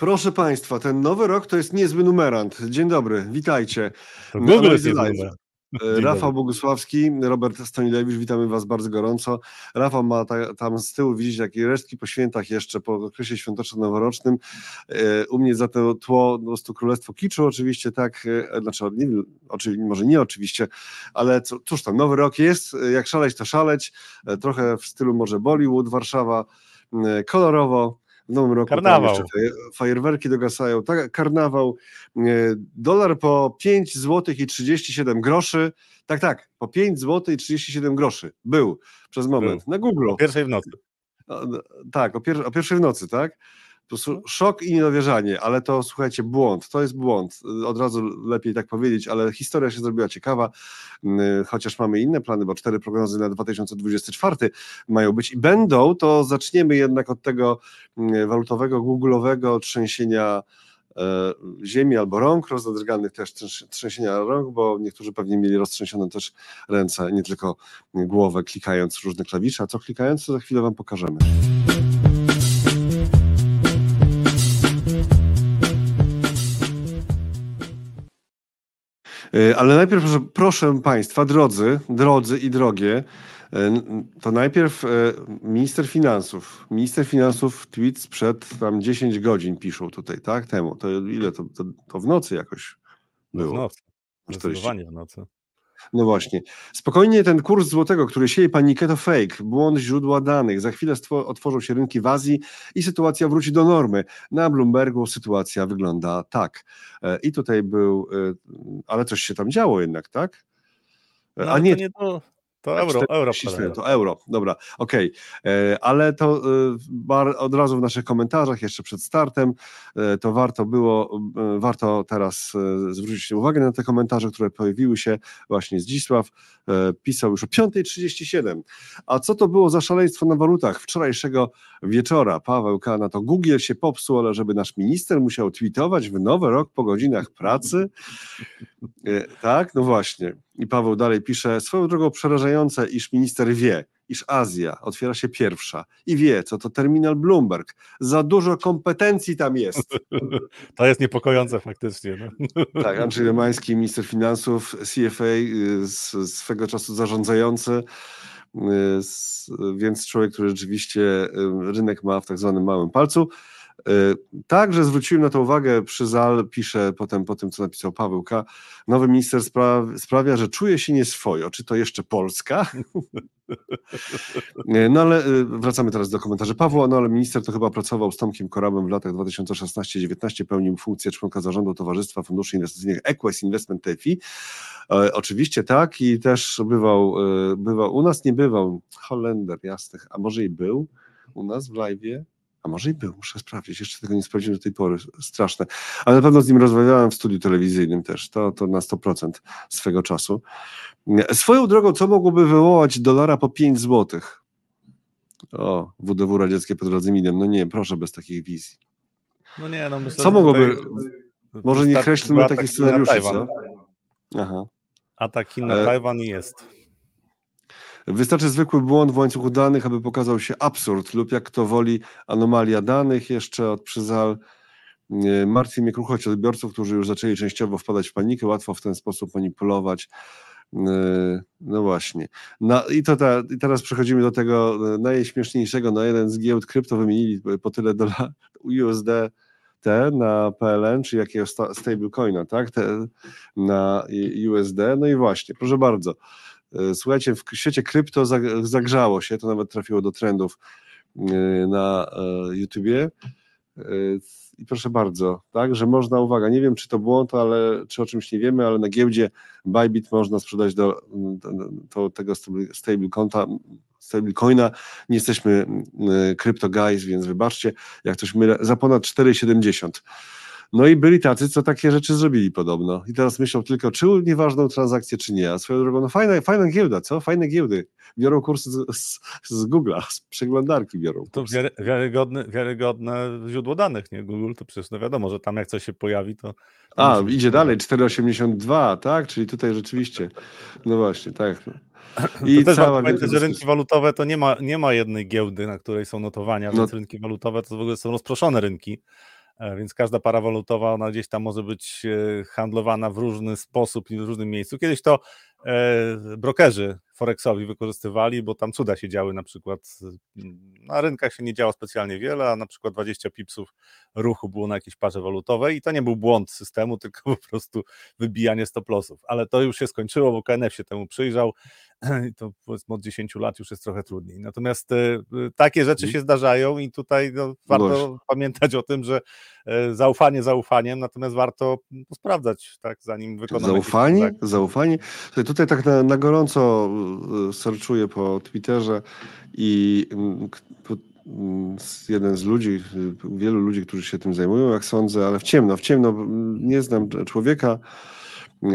Proszę Państwa, ten nowy rok to jest niezły numerant. Dzień dobry, witajcie. To Google jest numerant. E, Rafał Bogusławski, Robert Stonilewicz, witamy Was bardzo gorąco. Rafał ma ta, tam z tyłu, widzicie, takie resztki po świętach jeszcze, po okresie świąteczno-noworocznym. E, u mnie za to tło po prostu Królestwo Kiczu oczywiście, tak, e, znaczy nie, oczywiście, może nie oczywiście, ale cóż tam, nowy rok jest, jak szaleć to szaleć, trochę w stylu może Bollywood, Warszawa, kolorowo, w nowym roku karnawał. fajerwerki dogasają, tak, karnawał, dolar po 5 zł i 37 groszy, tak, tak, po 5 zł i 37 groszy był przez moment był. na Google. O pierwszej w nocy. Tak, o, pier o pierwszej w nocy, tak? Po prostu szok i niedowierzanie, ale to słuchajcie, błąd, to jest błąd. Od razu lepiej tak powiedzieć, ale historia się zrobiła ciekawa, mm, chociaż mamy inne plany, bo cztery prognozy na 2024 mają być i będą, to zaczniemy jednak od tego mm, walutowego, googlowego trzęsienia e, ziemi albo rąk, rozdrganych też trzęsienia rąk, bo niektórzy pewnie mieli roztrzęsione też ręce, nie tylko głowę, klikając różne klawisze, a co klikając, to za chwilę Wam pokażemy. Ale najpierw, proszę, proszę Państwa, drodzy, drodzy i drogie, e, to najpierw e, minister finansów. Minister finansów tweet sprzed tam 10 godzin piszą tutaj, tak? Temu. To ile? To, to, to w nocy jakoś było. W nocy. Zdecydowanie w nocy. No właśnie. Spokojnie ten kurs złotego, który sieje panikę, to fake, błąd źródła danych. Za chwilę otworzą się rynki w Azji i sytuacja wróci do normy. Na Bloombergu sytuacja wygląda tak. E, I tutaj był, e, ale coś się tam działo jednak, tak? E, no, A nie, to nie to, to euro, euro. To euro, dobra, okej. Okay. E, ale to e, od razu w naszych komentarzach, jeszcze przed startem, e, to warto było, warto teraz zwrócić uwagę na te komentarze, które pojawiły się właśnie Zdzisław, pisał już o 5.37. A co to było za szaleństwo na walutach wczorajszego wieczora? Paweł K. na to Google się popsuł, ale żeby nasz minister musiał tweetować w nowy rok po godzinach pracy? Tak, no właśnie. I Paweł dalej pisze, swoją drogą przerażające, iż minister wie, iż Azja otwiera się pierwsza i wie, co to terminal Bloomberg. Za dużo kompetencji tam jest. To jest niepokojące faktycznie. No. Tak, Andrzej Domański, minister finansów, CFA, y, swego czasu zarządzający, y, więc człowiek, który rzeczywiście y, rynek ma w tak zwanym małym palcu. Y, także zwróciłem na to uwagę, Przyzal pisze potem po tym, co napisał Paweł K. Nowy minister sprawia, że czuje się nieswojo. Czy to jeszcze Polska? no ale y, wracamy teraz do komentarzy Pawła. No ale minister to chyba pracował z Tomkiem Korabem w latach 2016-19, pełnił funkcję członka zarządu Towarzystwa Funduszy Inwestycyjnych Equest Investment TFI. E, oczywiście tak i też bywał, e, bywał, u nas nie bywał, Holender jasnych, a może i był u nas w live'ie, a może i był, muszę sprawdzić. Jeszcze tego nie sprawdziłem do tej pory. Straszne. Ale na pewno z nim rozmawiałem w studiu telewizyjnym też. To, to na 100% swego czasu. Swoją drogą, co mogłoby wywołać dolara po 5 zł? O, WDW radzieckie pod Radzyminem. No nie, proszę bez takich wizji. No nie, no myślę, Co mogłoby... Może nie kreślmy takich scenariuszy, co? Aha. Atak na e... Tajwan jest. Wystarczy zwykły błąd w łańcuchu danych, aby pokazał się absurd lub jak to woli anomalia danych jeszcze od przyzal. Martwi mnie kruchość odbiorców, którzy już zaczęli częściowo wpadać w panikę, łatwo w ten sposób manipulować. No właśnie. No i, to ta, i teraz przechodzimy do tego najśmieszniejszego. Na jeden z giełd krypto wymienili po tyle dolarów USD T na PLN, czy jakiegoś stablecoina, tak? Te na USD. No i właśnie, proszę bardzo. E, słuchajcie, w świecie krypto zagrzało się, to nawet trafiło do trendów e, na e, YouTubie. I proszę bardzo, tak, że można, uwaga, nie wiem czy to błąd, ale czy o czymś nie wiemy, ale na giełdzie Bybit można sprzedać do, do tego stable konta, stablecoina. Nie jesteśmy crypto guys, więc wybaczcie, jak coś mylę, za ponad 4,70. No i byli tacy, co takie rzeczy zrobili podobno. I teraz myślą tylko, czy nieważną transakcję, czy nie. A swoją drogą, no fajna, fajna giełda, co? Fajne giełdy. Biorą kursy z, z, z Google'a, z przeglądarki biorą. To wiary, wiarygodne, wiarygodne źródło danych, nie? Google to przecież no wiadomo, że tam jak coś się pojawi, to... A, idzie dalej, 4,82, tak? Czyli tutaj rzeczywiście, no właśnie, tak. I to też cała pamiętać, że rynki walutowe to nie ma, nie ma jednej giełdy, na której są notowania, no. więc rynki walutowe to w ogóle są rozproszone rynki. E, więc każda para walutowa, ona gdzieś tam może być e, handlowana w różny sposób i w różnym miejscu. Kiedyś to e, brokerzy forexowi wykorzystywali, bo tam cuda się działy na przykład, na rynkach się nie działo specjalnie wiele, a na przykład 20 pipsów ruchu było na jakiejś parze walutowej i to nie był błąd systemu, tylko po prostu wybijanie stop lossów. Ale to już się skończyło, bo KNF się temu przyjrzał i to powiedzmy od 10 lat już jest trochę trudniej. Natomiast takie rzeczy mhm. się zdarzają i tutaj no, warto pamiętać o tym, że E, zaufanie zaufaniem, natomiast warto sprawdzać, tak, zanim wykonamy. Zaufanie? Zaufanie? Tutaj tak na, na gorąco serczuję po Twitterze i mm, mm, jeden z ludzi, wielu ludzi, którzy się tym zajmują, jak sądzę, ale w ciemno, w ciemno, nie znam człowieka,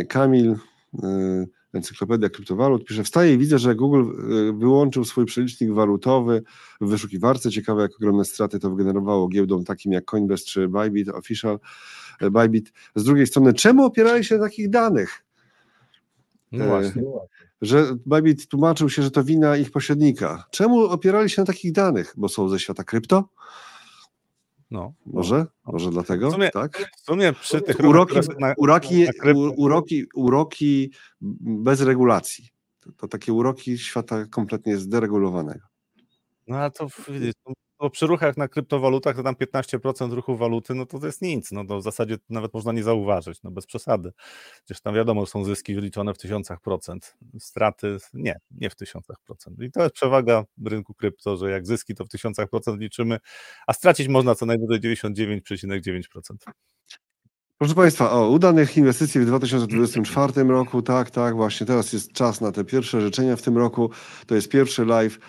Kamil, e, Encyklopedia Kryptowalut pisze, wstaje i widzę, że Google e, wyłączył swój przelicznik walutowy w wyszukiwarce. Ciekawe, jak ogromne straty to wygenerowało giełdom takim jak Coinbase czy Bybit, Official e, Bybit. Z drugiej strony, czemu opierali się na takich danych? No właśnie. Że Bybit tłumaczył się, że to wina ich pośrednika. Czemu opierali się na takich danych? Bo są ze świata krypto? No, może? No. Może dlatego? W sumie, tak? w sumie przy tych uroki, na, uroki, na uroki, uroki bez regulacji. To, to, takie uroki świata kompletnie zderegulowanego. No a to widzisz, bo przy ruchach na kryptowalutach to tam 15% ruchu waluty, no to to jest nic. No to w zasadzie nawet można nie zauważyć, no bez przesady. Przecież tam wiadomo, są zyski wyliczone w tysiącach procent, straty nie, nie w tysiącach procent. I to jest przewaga rynku krypto, że jak zyski to w tysiącach procent liczymy, a stracić można co najwyżej 99,9%. Proszę Państwa, o udanych inwestycji w 2024 roku, tak, tak, właśnie teraz jest czas na te pierwsze życzenia w tym roku. To jest pierwszy live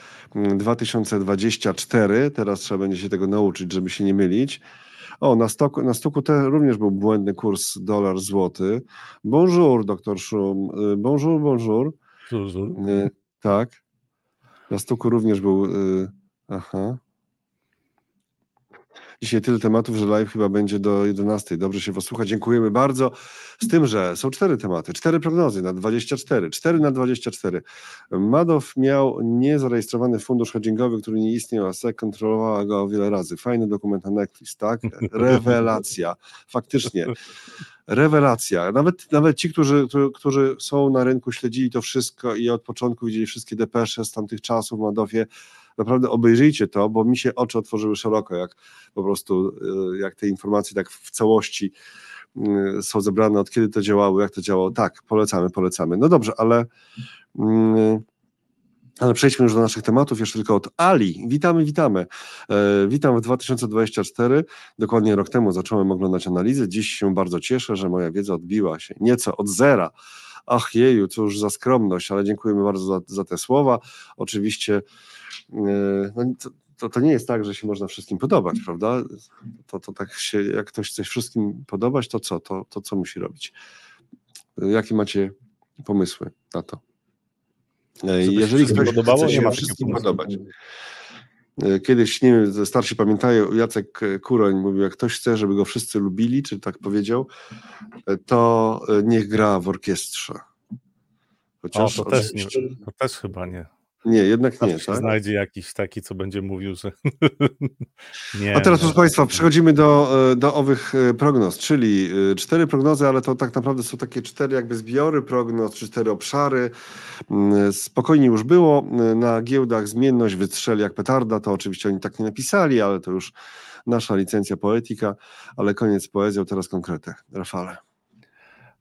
2024. Mm, teraz trzeba będzie się tego nauczyć, żeby się nie mylić. O, na stoku, na stoku te również był błędny kurs dolar-złoty. Bonjour, doktor Szum. Y, bonjour, bonjour. Bonjour. Y, tak. Na stoku również był. Y, aha. Dzisiaj tyle tematów, że live chyba będzie do 11. Dobrze się posłucha. Dziękujemy bardzo. Z tym, że są cztery tematy, cztery prognozy na 24, cztery na 24. Madow miał niezarejestrowany fundusz hedgingowy, który nie istniał, a SEC kontrolowała go o wiele razy. Fajny dokument na Netflix, tak? Rewelacja. Faktycznie. Rewelacja. Nawet, nawet ci, którzy, którzy są na rynku, śledzili to wszystko i od początku widzieli wszystkie depesze z tamtych czasów w Madowie, naprawdę obejrzyjcie to, bo mi się oczy otworzyły szeroko, jak po prostu, y, jak te informacje tak w całości y, są zebrane, od kiedy to działało, jak to działało. Tak, polecamy, polecamy. No dobrze, ale mm, ale przejdźmy już do naszych tematów, jeszcze tylko od Ali. Witamy, witamy. E, witam w 2024. Dokładnie rok temu zacząłem oglądać analizy. Dziś się bardzo cieszę, że moja wiedza odbiła się nieco od zera. Ach jeju, to już za skromność, ale dziękujemy bardzo za, za te słowa. Oczywiście no, to, to, to, nie jest tak, że się można wszystkim podobać, prawda? To, to tak się, jak ktoś chce wszystkim podobać, to co? To, to co musi robić? Jakie macie pomysły na to? E, jeżeli ktoś podobało, chce się wszystkim podobać. E, kiedyś, nie wiem, starsi pamiętają, Jacek Kuroń mówił, jak ktoś chce, żeby go wszyscy lubili, czy tak powiedział, e, to niech gra w orkiestrze. Chociaż o, to, też nie, to też chyba nie. Nie, jednak nie. Tak? Znajdzie jakiś taki, co będzie mówił, że. nie, A teraz, proszę Państwa, przechodzimy do, e, do owych e, prognoz, czyli e, cztery prognozy, ale to tak naprawdę są takie cztery jakby zbiory prognoz, czy cztery obszary. Mm, spokojnie już było. Na giełdach zmienność wystrzeli jak petarda. To oczywiście oni tak nie napisali, ale to już nasza licencja poetyka. Ale koniec poezją, teraz konkrety. Rafale.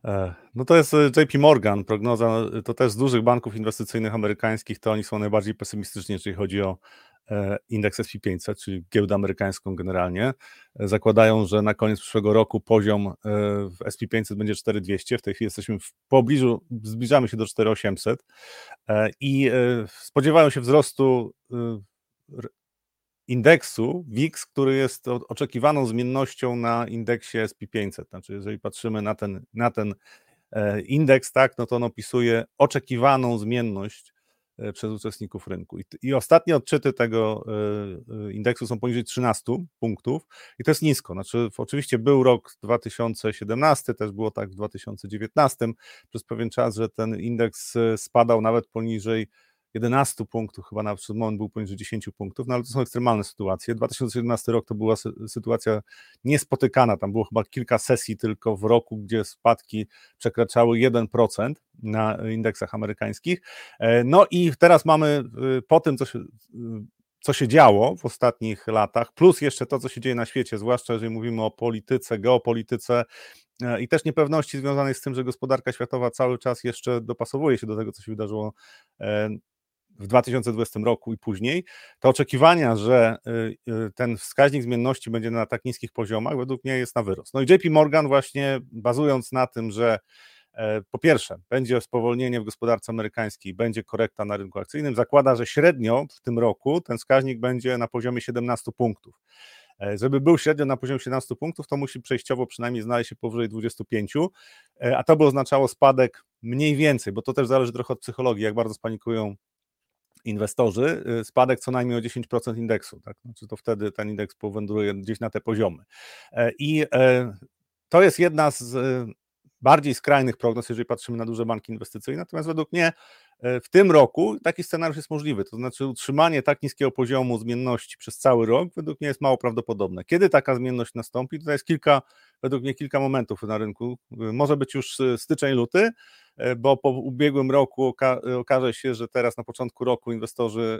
E, no to jest e, JP Morgan, prognoza, e, to też z dużych banków inwestycyjnych amerykańskich, to oni są najbardziej pesymistyczni, jeżeli chodzi o indeks SP500, czyli giełdę amerykańską generalnie. Zakładają, że na koniec przyszłego roku poziom w SP500 będzie 4200, w tej chwili jesteśmy w pobliżu, zbliżamy się do 4800 i spodziewają się wzrostu indeksu WIX, który jest oczekiwaną zmiennością na indeksie SP500. Znaczy, jeżeli patrzymy na ten, na ten e, indeks, tak, no to on opisuje oczekiwaną zmienność e, przez uczestników rynku. I, I, ostatnie odczyty tego e, indeksu są poniżej 13 punktów i to jest nisko. Znaczy, oczywiście był rok 2017, też było tak w 2019 przez pewien czas, że ten indeks spadał nawet poniżej 11 punktów, chyba na przykład moment był poniżej 10 punktów, no ale to są ekstremalne sytuacje. 2017 rok to była sytuacja niespotykana, tam było chyba kilka sesji tylko w roku, gdzie spadki przekraczały 1% na indeksach amerykańskich. E, no i teraz mamy y, po tym, co się y, co się działo w ostatnich latach, plus jeszcze to, co się dzieje na świecie, zwłaszcza jeżeli mówimy o polityce, geopolityce e, i też niepewności związanej z tym, że gospodarka światowa cały czas jeszcze dopasowuje się do tego, co się wydarzyło e, w 2020 roku i później, to oczekiwania, że e, ten wskaźnik zmienności będzie na tak niskich poziomach, według mnie jest na wyrost. No i JP Morgan właśnie bazując na tym, że E, po pierwsze, będzie spowolnienie w gospodarce amerykańskiej, będzie korekta na rynku akcyjnym. Zakłada, że średnio w tym roku ten wskaźnik będzie na poziomie 17 punktów. E, żeby był średnio na poziomie 17 punktów, to musi przejściowo przynajmniej znaleźć się powyżej 25, e, a to by oznaczało spadek mniej więcej, bo to też zależy trochę od psychologii, jak bardzo spanikują inwestorzy, spadek co najmniej o 10% indeksu. Tak? Znaczy to wtedy ten indeks powędruje gdzieś na te poziomy. I to jest jedna z bardziej skrajnych prognoz, jeżeli patrzymy na duże banki inwestycyjne. Natomiast według mnie e, w tym roku taki scenariusz jest możliwy. To znaczy utrzymanie tak niskiego poziomu zmienności przez cały rok według mnie jest mało prawdopodobne. Kiedy taka zmienność nastąpi? Tutaj jest kilka, według mnie kilka momentów na rynku. E, może być już e, styczeń, luty, bo po ubiegłym roku oka okaże się, że teraz na początku roku inwestorzy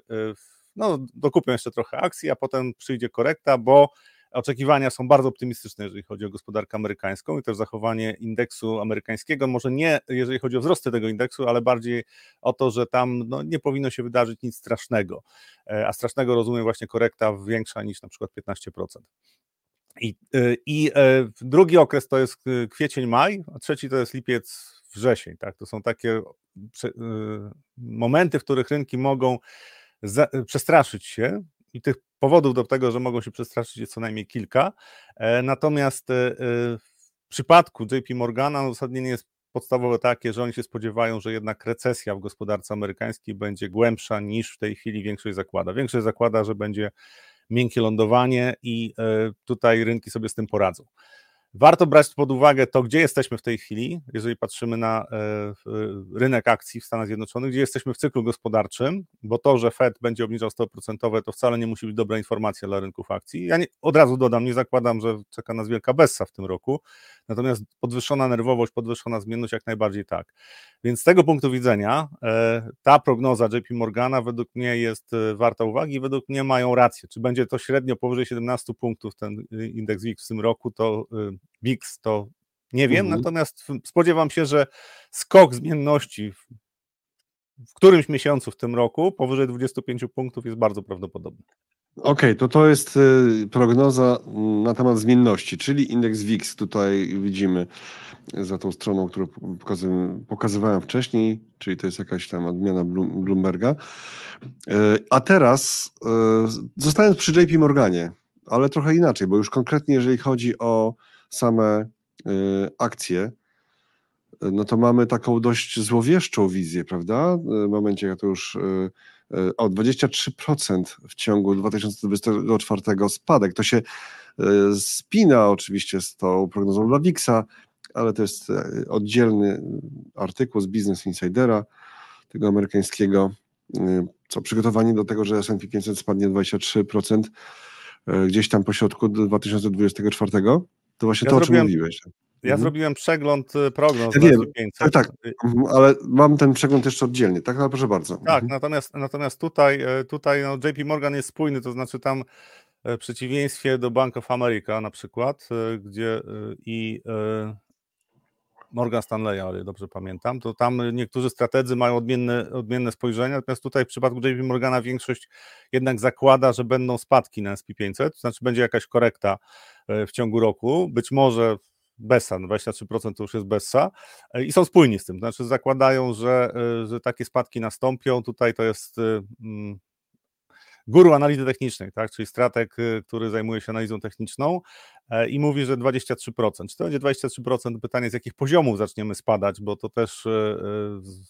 no, dokupią jeszcze trochę akcji, a potem przyjdzie korekta, bo Oczekiwania są bardzo optymistyczne, jeżeli chodzi o gospodarkę amerykańską i też zachowanie indeksu amerykańskiego. Może nie, jeżeli chodzi o wzrosty tego indeksu, ale bardziej o to, że tam no, nie powinno się wydarzyć nic strasznego. E, a strasznego rozumiem właśnie korekta większa niż na przykład 15%. I, e, i e, drugi okres to jest kwiecień, maj, a trzeci to jest lipiec, wrzesień. Tak? To są takie momenty, w których rynki mogą przestraszyć się i tych powodów do tego, że mogą się przestraszyć jest co najmniej kilka. E, natomiast e, e, w przypadku JP Morgana uzasadnienie jest podstawowe takie, że oni się spodziewają, że jednak recesja w gospodarce amerykańskiej będzie głębsza niż w tej chwili większość zakłada. Większość zakłada, że będzie miękkie lądowanie i tutaj rynki sobie z tym poradzą. Warto brać pod uwagę to, gdzie jesteśmy w tej chwili, jeżeli patrzymy na e, rynek akcji w Stanach Zjednoczonych, gdzie jesteśmy w cyklu gospodarczym, bo to, że Fed będzie obniżał stopy procentowe, to wcale nie musi być dobra informacja dla rynków akcji. Ja nie, od razu dodam, nie zakładam, że czeka nas wielka bessa w tym roku, natomiast podwyższona nerwowość, podwyższona zmienność jak najbardziej tak. Więc z tego punktu widzenia e, ta prognoza JP Morgana według mnie jest e, warta uwagi i według mnie mają rację. Czy będzie to średnio powyżej 17 punktów ten indeks WIX w tym roku, to VIX, to nie wiem, mhm. natomiast spodziewam się, że skok zmienności w, którymś miesiącu w tym roku powyżej 25 punktów jest bardzo prawdopodobny. Okej, okay, to to jest y, prognoza na temat zmienności, czyli indeks VIX tutaj widzimy za tą stroną, którą pokazywałem wcześniej, czyli to jest jakaś tam odmiana Bloomberga. Y, a teraz y, zostając przy JP Morganie, ale trochę inaczej, bo już konkretnie jeżeli chodzi o same y, akcje, no to mamy taką dość złowieszczą wizję, prawda? W momencie, jak to już y, y, o 23% w ciągu 2024 spadek. To się spina oczywiście z tą prognozą dla WIX-a, ale to jest oddzielny artykuł z Business Insidera, tego amerykańskiego, co przygotowanie do tego, że S&P 500 spadnie 23% gdzieś tam po środku 2024. To właśnie ja to, o czym mówiłeś. Ja mhm. zrobiłem przegląd y, prognoz ja wiem, 500. Tak, tak, mhm, ale mam ten przegląd jeszcze oddzielnie, tak? Ale proszę bardzo. Tak, mhm. natomiast, natomiast tutaj, e, tutaj no, JP Morgan jest spójny, to znaczy tam w przeciwieństwie do Bank of America na przykład, gdzie i Morgan Stanleya, ale dobrze pamiętam, to tam niektórzy strategzy mają odmienne, odmienne spojrzenia, natomiast tutaj w przypadku JP Morgana większość jednak zakłada, że będą spadki na SP500, to znaczy będzie jakaś korekta e, w ciągu roku, być może Bessa, 23% to już jest Bessa e, i są spójni z tym, to znaczy zakładają, że, e, że takie spadki nastąpią, tutaj to jest mm, guru analizy technicznej, tak? czyli strateg, y, który zajmuje się analizą techniczną e, i mówi, że 23%. Czy to będzie 23%? Pytanie, z jakich poziomów zaczniemy spadać, bo to też e, e,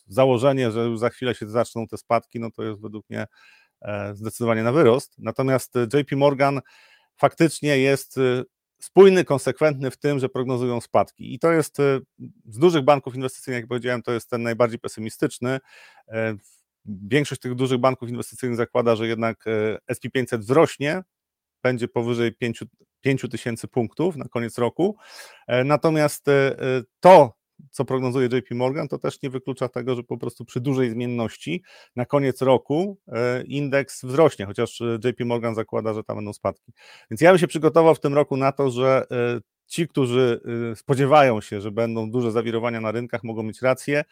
założenie, że już za chwilę się zaczną te spadki, no to jest według mnie zdecydowanie na wyrost. Natomiast JP Morgan faktycznie jest spójny, konsekwentny w tym, że prognozują spadki. I to jest z dużych banków inwestycyjnych, jak powiedziałem, to jest ten najbardziej pesymistyczny większość tych dużych banków inwestycyjnych zakłada, że jednak SP500 wzrośnie, będzie powyżej 5 tysięcy punktów na koniec roku. Natomiast to, co prognozuje JP Morgan, to też nie wyklucza tego, że po prostu przy dużej zmienności na koniec roku indeks wzrośnie, chociaż JP Morgan zakłada, że tam będą spadki. Więc ja bym się przygotował w tym roku na to, że ci, którzy spodziewają się, że będą duże zawirowania na rynkach, mogą mieć rację.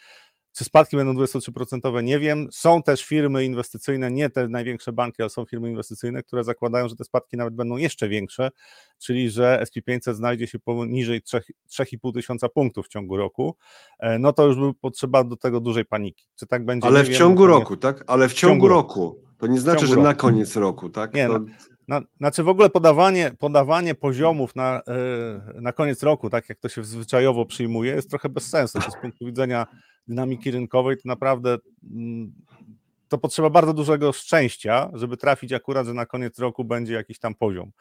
Czy spadki będą 23%? Nie wiem. Są też firmy inwestycyjne, nie te największe banki, ale są firmy inwestycyjne, które zakładają, że te spadki nawet będą jeszcze większe, czyli że SP500 znajdzie się poniżej 3,5 tysiąca punktów w ciągu roku. No to już by potrzeba do tego dużej paniki. Czy tak będzie? Ale w wiem, ciągu roku, tak? Ale w ciągu, ciągu roku. To nie znaczy, że roku. na koniec roku, tak? Nie, to... na, znaczy w ogóle podawanie, podawanie poziomów na, e, na koniec roku, tak jak to się zwyczajowo przyjmuje, jest trochę bez sensu. Z punktu widzenia dynamiki rynkowej, to naprawdę mm, to potrzeba bardzo dużego szczęścia, żeby trafić akurat, że na koniec roku będzie jakiś tam poziom.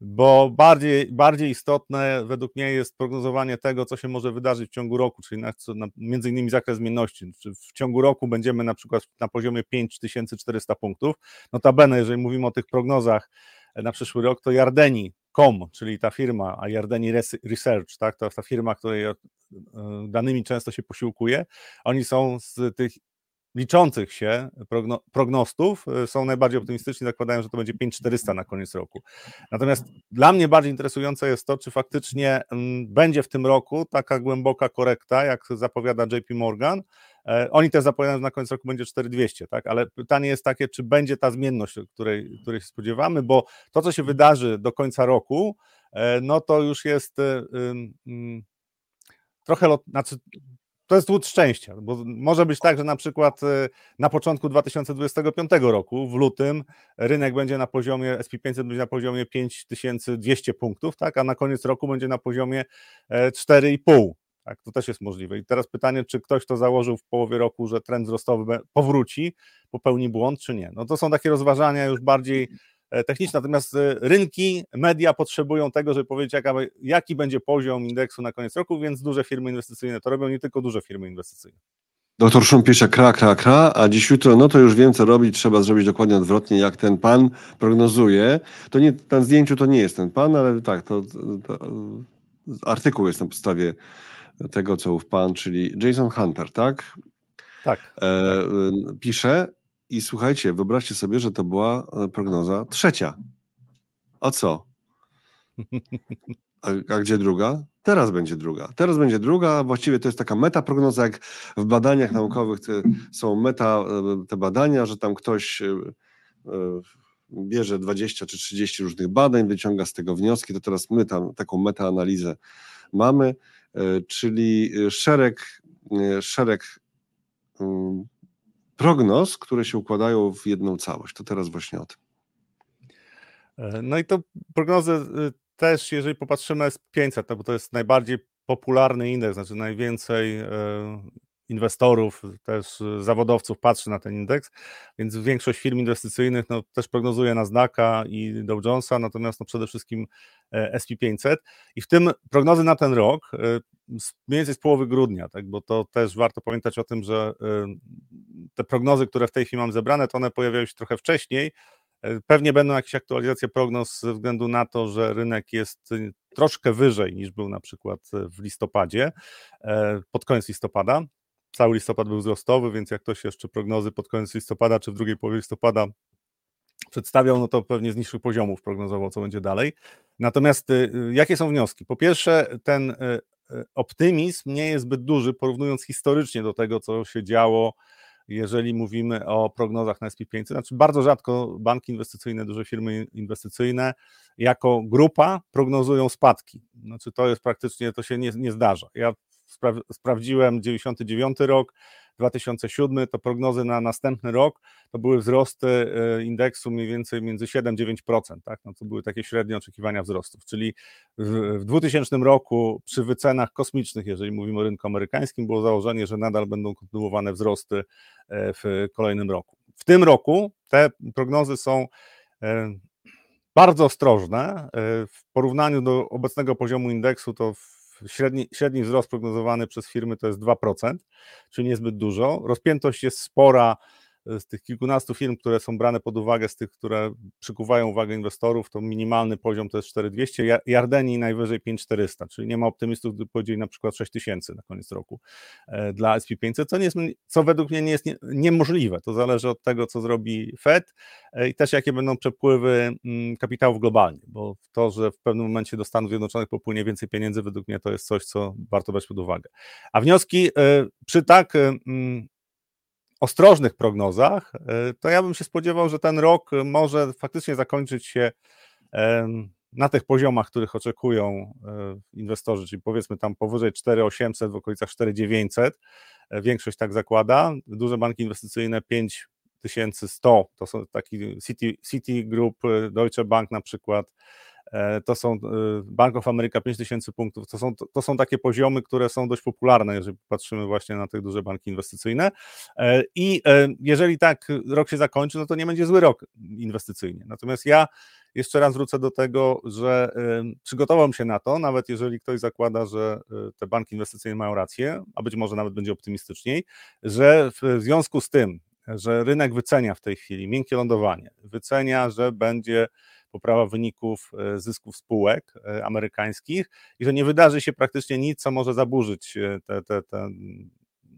Bo bardziej, bardziej istotne według mnie jest prognozowanie tego, co się może wydarzyć w ciągu roku, czyli na, na, między innymi zakres zmienności. Czy w ciągu roku będziemy na przykład na poziomie 5400 punktów. Notabene, jeżeli mówimy o tych prognozach na przyszły rok, to Jardeni.com, czyli ta firma, a Jardeni Research, tak, to ta firma, której e, danymi często się posiłkuje, oni są z tych liczących się progno, prognostów y, są najbardziej optymistyczni, zakładają, że to będzie 5400 na koniec roku. Natomiast dla mnie bardziej interesujące jest to, czy faktycznie mm, będzie w tym roku taka głęboka korekta, jak zapowiada JP Morgan. E, oni też zapowiadają, że na koniec roku będzie 4200, tak? ale pytanie jest takie, czy będzie ta zmienność, której, której się spodziewamy, bo to, co się wydarzy do końca roku, e, no to już jest y, trochę, lot, znaczy to jest łód szczęścia, bo może być tak, że na przykład y, na początku 2025 roku, w lutym, rynek będzie na poziomie, SP500 będzie na poziomie 5200 punktów, tak, a na koniec roku będzie na poziomie 4,5. E, tak, to też jest możliwe. I teraz pytanie, czy ktoś to założył w połowie roku, że trend wzrostowy powróci, popełni błąd, czy nie. No to są takie rozważania już bardziej techniczne, natomiast e, rynki, media potrzebują tego, żeby powiedzieć, jaka, jaki będzie poziom indeksu na koniec roku, więc duże firmy inwestycyjne to robią, nie tylko duże firmy inwestycyjne. Doktor Szumpiesia kra, kra, kra, a dziś jutro, no to już wiem, co robić, trzeba zrobić dokładnie odwrotnie, jak ten pan prognozuje. To nie, na zdjęciu to nie jest ten pan, ale tak, to, to, to artykuł jest na podstawie tego, co ów pan, czyli Jason Hunter, tak? Tak. E, pisze, i słuchajcie, wyobraźcie sobie, że to była e, prognoza trzecia. A co? A, a, gdzie druga? Teraz będzie druga. Teraz będzie druga. Właściwie to jest taka metaprognoza, jak w badaniach naukowych te, są meta e, te badania, że tam ktoś e, bierze 20 czy 30 różnych badań, wyciąga z tego wnioski. To teraz my tam taką metaanalizę mamy, czyli szereg, szereg mm, prognoz, które się układają w jedną całość. To teraz właśnie o tym. E, no i to prognozy y, też, jeżeli popatrzymy S500, no bo to jest najbardziej popularny indeks, znaczy najwięcej e, inwestorów, też zawodowców patrzy na ten indeks, więc większość firm inwestycyjnych no, też prognozuje Nasdaqa i Dow Jonesa, natomiast no, przede wszystkim SP500 i w tym prognozy na ten rok mniej więcej z połowy grudnia, tak, bo to też warto pamiętać o tym, że te prognozy, które w tej chwili mam zebrane, to one pojawiają się trochę wcześniej. E, pewnie będą jakieś aktualizacje prognoz ze względu na to, że rynek jest y, troszkę wyżej niż był na przykład w listopadzie, e, pod koniec listopada. Cały listopad był wzrostowy, więc jak ktoś jeszcze prognozy pod koniec listopada czy w drugiej połowie listopada przedstawiał, no to pewnie z niższych poziomów prognozował, co będzie dalej. Natomiast y, y, jakie są wnioski? Po pierwsze, ten optymizm nie jest zbyt duży, porównując historycznie do tego, co się działo jeżeli mówimy o prognozach na SP500. Znaczy bardzo rzadko banki inwestycyjne, duże firmy inwestycyjne jako grupa prognozują spadki. Znaczy to jest praktycznie, to się nie, nie zdarza. Ja spra sprawdziłem 99 rok, 2007 to prognozy na następny rok to były wzrosty e, indeksu mniej więcej między 7-9%, tak? no to były takie średnie oczekiwania wzrostów, czyli w, w 2000 roku przy wycenach kosmicznych, jeżeli mówimy o rynku amerykańskim, było założenie, że nadal będą kontynuowane wzrosty e, w kolejnym roku. W tym roku te prognozy są e, bardzo ostrożne. W porównaniu do obecnego poziomu indeksu to średni, średni wzrost prognozowany przez firmy to jest 2%, czyli niezbyt dużo. Rozpiętość jest spora z tych kilkunastu firm, które są brane pod uwagę, z tych, które przykuwają uwagę inwestorów, to minimalny poziom to jest 4200, Jardenii najwyżej 5400, czyli nie ma optymistów, gdy powiedzieli na przykład 6000 na koniec roku e, dla SP500, co, nie jest, co według mnie nie jest nie, niemożliwe. To zależy od tego, co zrobi Fed e, i też jakie będą przepływy mm, kapitałów globalnie, bo to, że w pewnym momencie do Stanów Zjednoczonych popłynie więcej pieniędzy, według mnie to jest coś, co warto brać pod uwagę. A wnioski e, przy tak mm, ostrożnych prognozach, e, to ja bym się spodziewał, że ten rok może faktycznie zakończyć się na tych poziomach, których oczekują e, inwestorzy, czyli powiedzmy tam powyżej 4800, w okolicach 4900, e, większość tak zakłada, duże banki inwestycyjne 5100, to są taki City, City Group, Deutsche Bank na przykład, to są e, Bank of America 5000 punktów, to są, to są takie poziomy, które są dość popularne, jeżeli patrzymy właśnie na te duże banki inwestycyjne. E, i jeżeli tak rok się zakończy, no to nie będzie zły rok inwestycyjnie, natomiast ja jeszcze raz wrócę do tego, że przygotowałem się na to, nawet jeżeli ktoś zakłada, że te banki inwestycyjne mają rację, a być może nawet będzie optymistyczniej, że w związku z tym, że rynek wycenia w tej chwili miękkie lądowanie, wycenia, że będzie poprawa wyników e, zysków spółek e, amerykańskich i że nie wydarzy się praktycznie nic, co może zaburzyć tę te, te,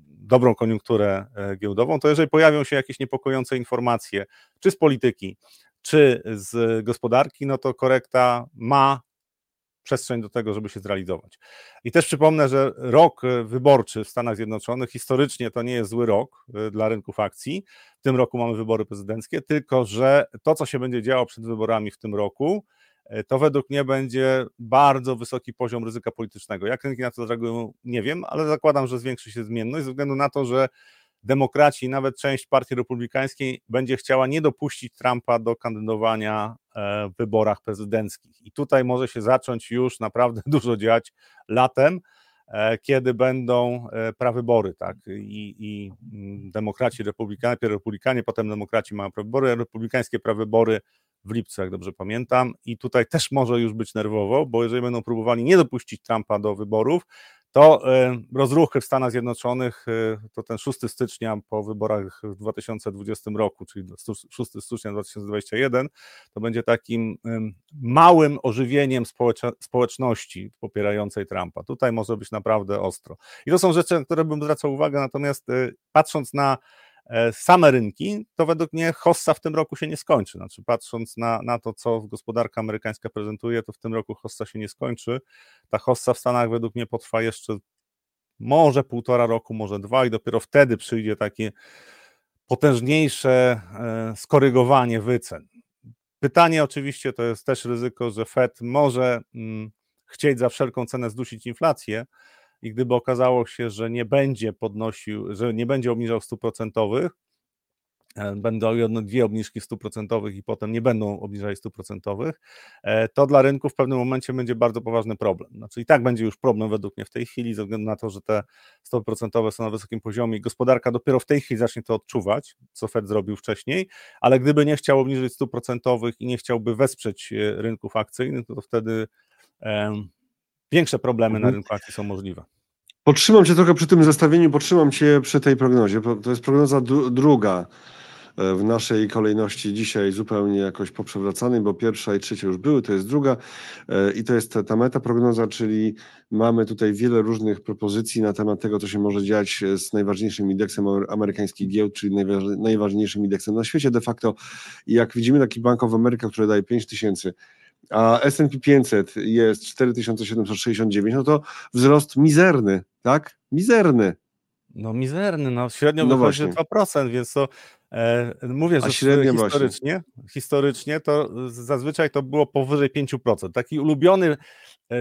dobrą koniunkturę e, giełdową, to jeżeli pojawią się jakieś niepokojące informacje, czy z polityki, czy z gospodarki, no to korekta ma przestrzeń do tego, żeby się zrealizować. I też przypomnę, że rok e, wyborczy w Stanach Zjednoczonych historycznie to nie jest zły rok e, dla rynków akcji. W tym roku mamy wybory prezydenckie, tylko że to, co się będzie działo przed wyborami w tym roku, e, to według mnie będzie bardzo wysoki poziom ryzyka politycznego. Jak rynki na to zareagują, nie wiem, ale zakładam, że zwiększy się zmienność ze względu na to, że demokraci, nawet część partii republikańskiej będzie chciała nie dopuścić Trumpa do kandydowania e, w wyborach prezydenckich. I tutaj może się zacząć już naprawdę dużo dziać latem, e, kiedy będą e, prawybory, tak? I, i mm, demokraci, republikanie, republikanie, potem demokraci mają prawybory, republikańskie prawybory w lipcu, jak dobrze pamiętam, i tutaj też może już być nerwowo, bo jeżeli będą próbowali nie dopuścić Trumpa do wyborów, to e, rozruchy w Stanach Zjednoczonych, e, to ten 6 stycznia po wyborach w 2020 roku, czyli 6 stycznia 2021, to będzie takim małym ożywieniem społeczności popierającej Trumpa. Tutaj może być naprawdę ostro. I to są rzeczy, na które bym zwracał uwagę, natomiast e, patrząc na same rynki, to według mnie hossa w tym roku się nie skończy. Znaczy, patrząc na, na to, co gospodarka amerykańska prezentuje, to w tym roku hossa się nie skończy. Ta hossa w Stanach według mnie potrwa jeszcze może półtora roku, może dwa, i dopiero wtedy przyjdzie takie potężniejsze e, skorygowanie wycen. Pytanie oczywiście to jest też ryzyko, że Fed może mm, chcieć za wszelką cenę zdusić inflację, i gdyby okazało się, że nie będzie podnosił, że nie będzie obniżał stóp procentowych, e, będą jedno, dwie obniżki stóp procentowych i potem nie będą obniżali stóp procentowych, e, to dla rynku w pewnym momencie będzie bardzo poważny problem. Znaczy i tak będzie już problem według mnie w tej chwili, ze względu na to, że te stopy procentowe są na wysokim poziomie i gospodarka dopiero w tej chwili zacznie to odczuwać, co Fed zrobił wcześniej, ale gdyby nie chciał obniżyć stóp procentowych i nie chciałby wesprzeć e, rynków akcyjnych, to wtedy większe problemy mhm. na rynku akcji są możliwe. Potrzymam Cię trochę przy tym zestawieniu, potrzymam Cię przy tej prognozie. To jest prognoza druga e, w naszej kolejności dzisiaj zupełnie jakoś poprzewracanej, bo pierwsza i trzecia już były, to jest druga e, i to jest ta, ta meta prognoza, czyli mamy tutaj wiele różnych propozycji na temat tego, co się może dziać z najważniejszym indeksem amerykańskich giełd, czyli najważniejszym indeksem na świecie de facto. I jak widzimy taki Bank of America, który daje 5 tysięcy a S&P 500 jest 4769, no to wzrost mizerny, tak? Mizerny. No mizerny, no średnio no wychodzi właśnie. 2%, więc to e, mówię, że historycznie, historycznie to zazwyczaj to było powyżej 5%. Taki ulubiony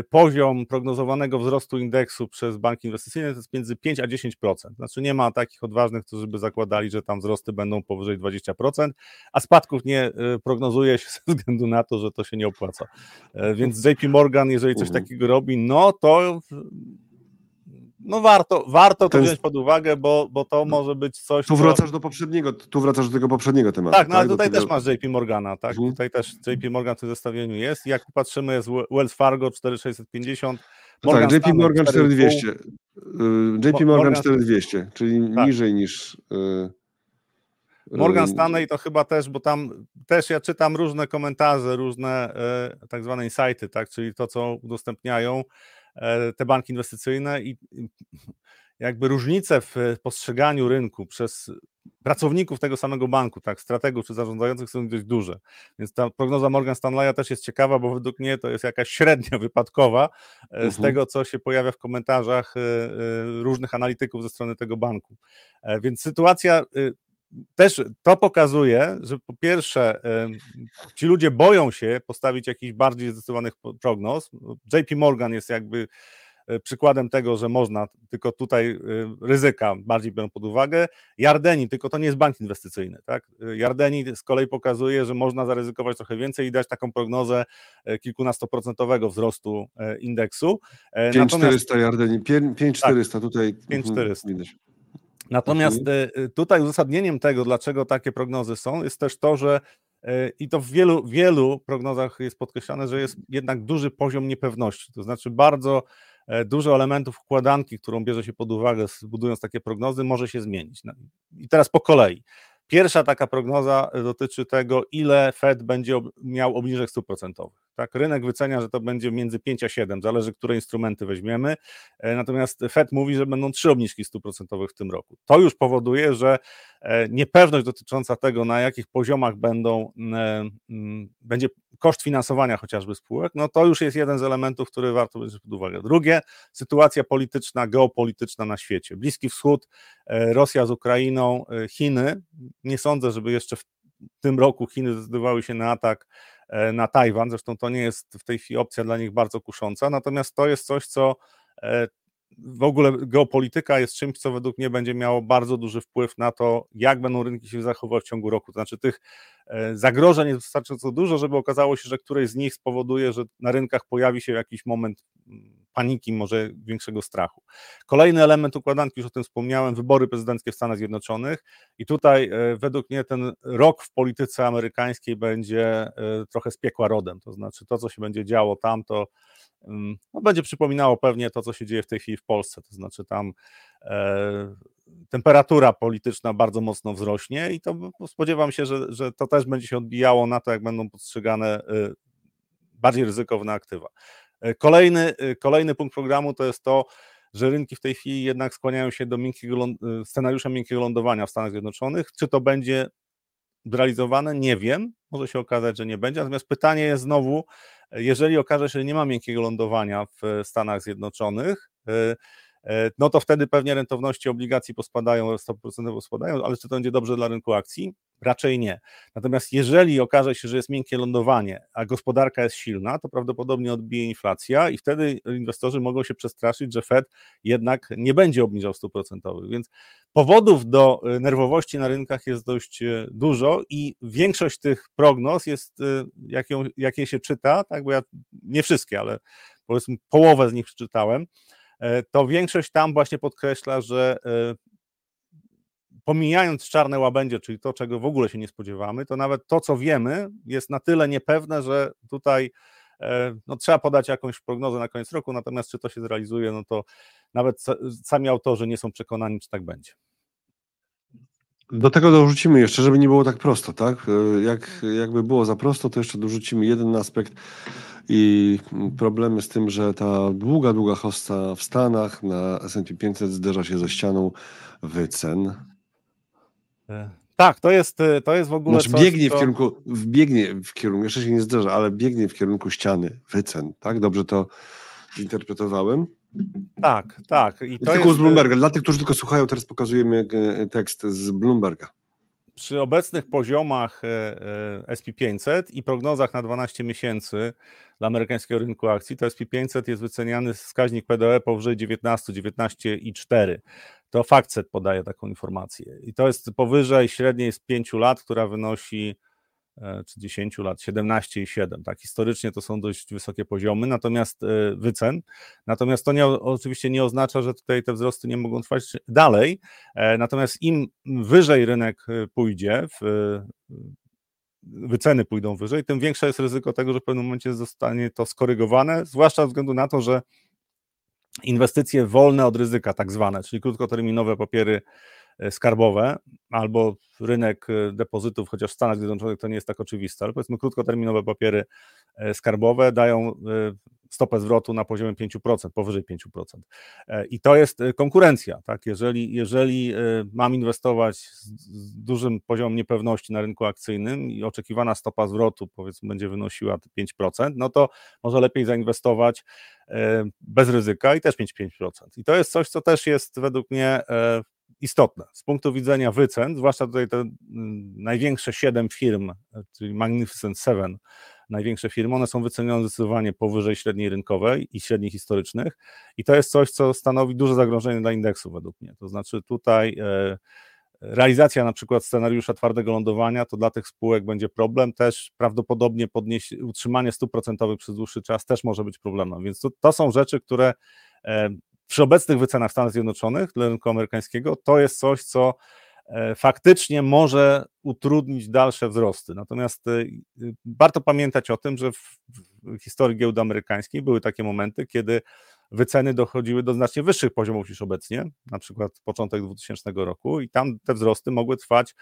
poziom prognozowanego wzrostu indeksu przez banki inwestycyjne to jest między 5 a 10%. Znaczy nie ma takich odważnych, którzy by zakładali, że tam wzrosty będą powyżej 20%, a spadków nie e, prognozuje się ze względu na to, że to się nie opłaca. E, więc JP Morgan, jeżeli coś mhm. takiego robi, no to no warto, warto to wziąć pod uwagę, bo, bo to może być coś. Tu wracasz co... do poprzedniego, tu wracasz do tego poprzedniego tematu. Tak, no ale tak? tutaj tego... też masz JP Morgana, tak? Mhm. Tutaj też JP Morgan w tym zestawieniu jest. Jak patrzymy, jest Wells Fargo 4650. No tak, JP Morgan 4200. Y, JP Morgan 4200, czyli tak. niżej niż. Yy Morgan Stanley to chyba też, bo tam też ja czytam różne komentarze, różne tak zwane insighty, tak, czyli to, co udostępniają te banki inwestycyjne i jakby różnice w postrzeganiu rynku przez pracowników tego samego banku, tak, strategów czy zarządzających są dość duże. Więc ta prognoza Morgan Stanleya też jest ciekawa, bo według mnie to jest jakaś średnia wypadkowa e, z mhm. tego, co się pojawia w komentarzach różnych analityków ze strony tego banku. Więc sytuacja też to pokazuje, że po pierwsze, ci ludzie boją się postawić jakichś bardziej zdecydowanych prognoz. JP Morgan jest jakby e, przykładem tego, że można, tylko tutaj e, ryzyka bardziej biorą pod uwagę. Jardeni, tylko to nie jest bank inwestycyjny. Tak? Jardeni z kolei pokazuje, że można zaryzykować trochę więcej i dać taką prognozę e, kilkunastoprocentowego wzrostu indeksu. 5400 Jardeni, 5400 tak, tutaj. 5400. Natomiast mhm. e, tutaj uzasadnieniem tego, dlaczego takie prognozy są, jest też to, że e, i to w wielu, wielu prognozach jest podkreślane, że jest jednak duży poziom niepewności. To znaczy bardzo e, dużo elementów układanki, którą bierze się pod uwagę, budując takie prognozy, może się zmienić. No I teraz po kolei. Pierwsza taka prognoza dotyczy tego, ile Fed będzie miał obniżek stóp procentowych. Tak, rynek wycenia, że to będzie między 5 a 7, zależy, które instrumenty weźmiemy. E, natomiast Fed mówi, że będą trzy obniżki stóp w tym roku. To już powoduje, że e, niepewność dotycząca tego, na jakich poziomach będą, e, będzie koszt finansowania chociażby spółek, no to już jest jeden z elementów, który warto wziąć pod uwagę. Drugie, sytuacja polityczna, geopolityczna na świecie. Bliski Wschód, Rosja z Ukrainą, Chiny. Nie sądzę, żeby jeszcze w tym roku Chiny zdecydowały się na atak na Tajwan. Zresztą to nie jest w tej chwili opcja dla nich bardzo kusząca, natomiast to jest coś, co e, w ogóle geopolityka jest czymś, co według mnie będzie miało bardzo duży wpływ na to, jak będą rynki się zachowywać w ciągu roku. To znaczy, tych e, zagrożeń jest wystarczająco dużo, żeby okazało się, że któreś z nich spowoduje, że na rynkach pojawi się jakiś moment mm, paniki, może większego strachu. Kolejny element układanki, już o tym wspomniałem, wybory prezydenckie w Stanach Zjednoczonych. I tutaj e, według mnie ten rok w polityce amerykańskiej będzie e, trochę z piekła rodem, to znaczy to, co się będzie działo tam, to mm, no, będzie przypominało pewnie to, co się dzieje w tej chwili w Polsce, to znaczy tam e, temperatura polityczna bardzo mocno wzrośnie i to spodziewam się, że, że to też będzie się odbijało na to, jak będą postrzegane e, bardziej ryzykowne aktywa. E, kolejny, e, kolejny punkt programu to jest to, że rynki w tej chwili jednak skłaniają się do miękkiego, e, scenariusza miękkiego lądowania w Stanach Zjednoczonych. Czy to będzie zrealizowane? Nie wiem. Może się okazać, że nie będzie. Natomiast pytanie jest znowu, jeżeli okaże się, że nie ma miękkiego lądowania w Stanach Zjednoczonych, no to wtedy pewnie rentowności obligacji pospadają, 100% pospadają, ale czy to będzie dobrze dla rynku akcji? Raczej nie. Natomiast jeżeli okaże się, że jest miękkie lądowanie, a gospodarka jest silna, to prawdopodobnie odbije inflacja i wtedy inwestorzy mogą się przestraszyć, że Fed jednak nie będzie obniżał stóp procentowych. Więc powodów do e, nerwowości na rynkach jest dość e, dużo i większość tych prognoz jest, e, jak, się czyta, tak, bo ja nie wszystkie, ale powiedzmy połowę z nich przeczytałem, to większość tam właśnie podkreśla, że pomijając czarne łabędzie, czyli to, czego w ogóle się nie spodziewamy, to nawet to, co wiemy, jest na tyle niepewne, że tutaj e, no, trzeba podać jakąś prognozę na koniec roku, natomiast czy to się zrealizuje, no to nawet sami autorzy nie są przekonani, czy tak będzie. Do tego dorzucimy jeszcze, żeby nie było tak prosto, tak? E, jak, jakby było za prosto, to jeszcze dorzucimy jeden aspekt i problemy z tym, że ta długa, długa hosta w Stanach na S&P 500 zderza się ze ścianą wycen. E, tak, to jest, e, to jest w ogóle. Znaczy, coś, biegnie w kierunku, biegnie w kierunku, jeszcze się nie zdarza, ale biegnie w kierunku ściany wycen, tak? Dobrze to zinterpretowałem? Tak, tak. I to tylko jest... z Bloomberga. Dla tych, którzy tylko słuchają, teraz pokazujemy e, tekst z Bloomberga. Przy obecnych poziomach SP500 i prognozach na 12 miesięcy dla amerykańskiego rynku akcji, to SP500 jest wyceniany wskaźnik PDE powyżej 19, 19,4 to FactSet podaje taką informację. I to jest powyżej średniej z 5 lat, która wynosi e, czy 10 lat, 17,7. Tak, historycznie to są dość wysokie poziomy, natomiast e, wycen. Natomiast to nie, oczywiście nie oznacza, że tutaj te wzrosty nie mogą trwać dalej. E, natomiast im wyżej rynek pójdzie, w, wyceny pójdą wyżej, tym większe jest ryzyko tego, że w pewnym momencie zostanie to skorygowane, zwłaszcza ze względu na to, że inwestycje wolne od ryzyka, tak zwane, czyli krótkoterminowe papiery e, skarbowe albo rynek e, depozytów, chociaż w Stanach Zjednoczonych to nie jest tak oczywiste, ale powiedzmy krótkoterminowe papiery e, skarbowe dają stopę zwrotu na poziomie 5%, powyżej 5%. I to jest konkurencja. Tak? Jeżeli, jeżeli mam inwestować z dużym poziomem niepewności na rynku akcyjnym i oczekiwana stopa zwrotu powiedzmy będzie wynosiła 5%, no to może lepiej zainwestować bez ryzyka i też mieć 5%. I to jest coś, co też jest według mnie istotne z punktu widzenia wycen, zwłaszcza tutaj te największe siedem firm, czyli Magnificent Seven, największe firmy, one są wycenione zdecydowanie powyżej średniej rynkowej i średnich historycznych i to jest coś, co stanowi duże zagrożenie dla indeksu według mnie. To znaczy tutaj e, realizacja na przykład scenariusza twardego lądowania, to dla tych spółek będzie problem, też prawdopodobnie podnieś, utrzymanie stóp procentowych przez dłuższy czas też może być problemem, więc to, to są rzeczy, które e, przy obecnych wycenach Stanów Zjednoczonych dla rynku amerykańskiego to jest coś, co e, faktycznie może utrudnić dalsze wzrosty. Natomiast e, warto pamiętać o tym, że w, historii giełdy amerykańskiej były takie momenty, kiedy wyceny dochodziły do znacznie wyższych poziomów niż obecnie, na przykład początek 2000 roku i tam te wzrosty mogły trwać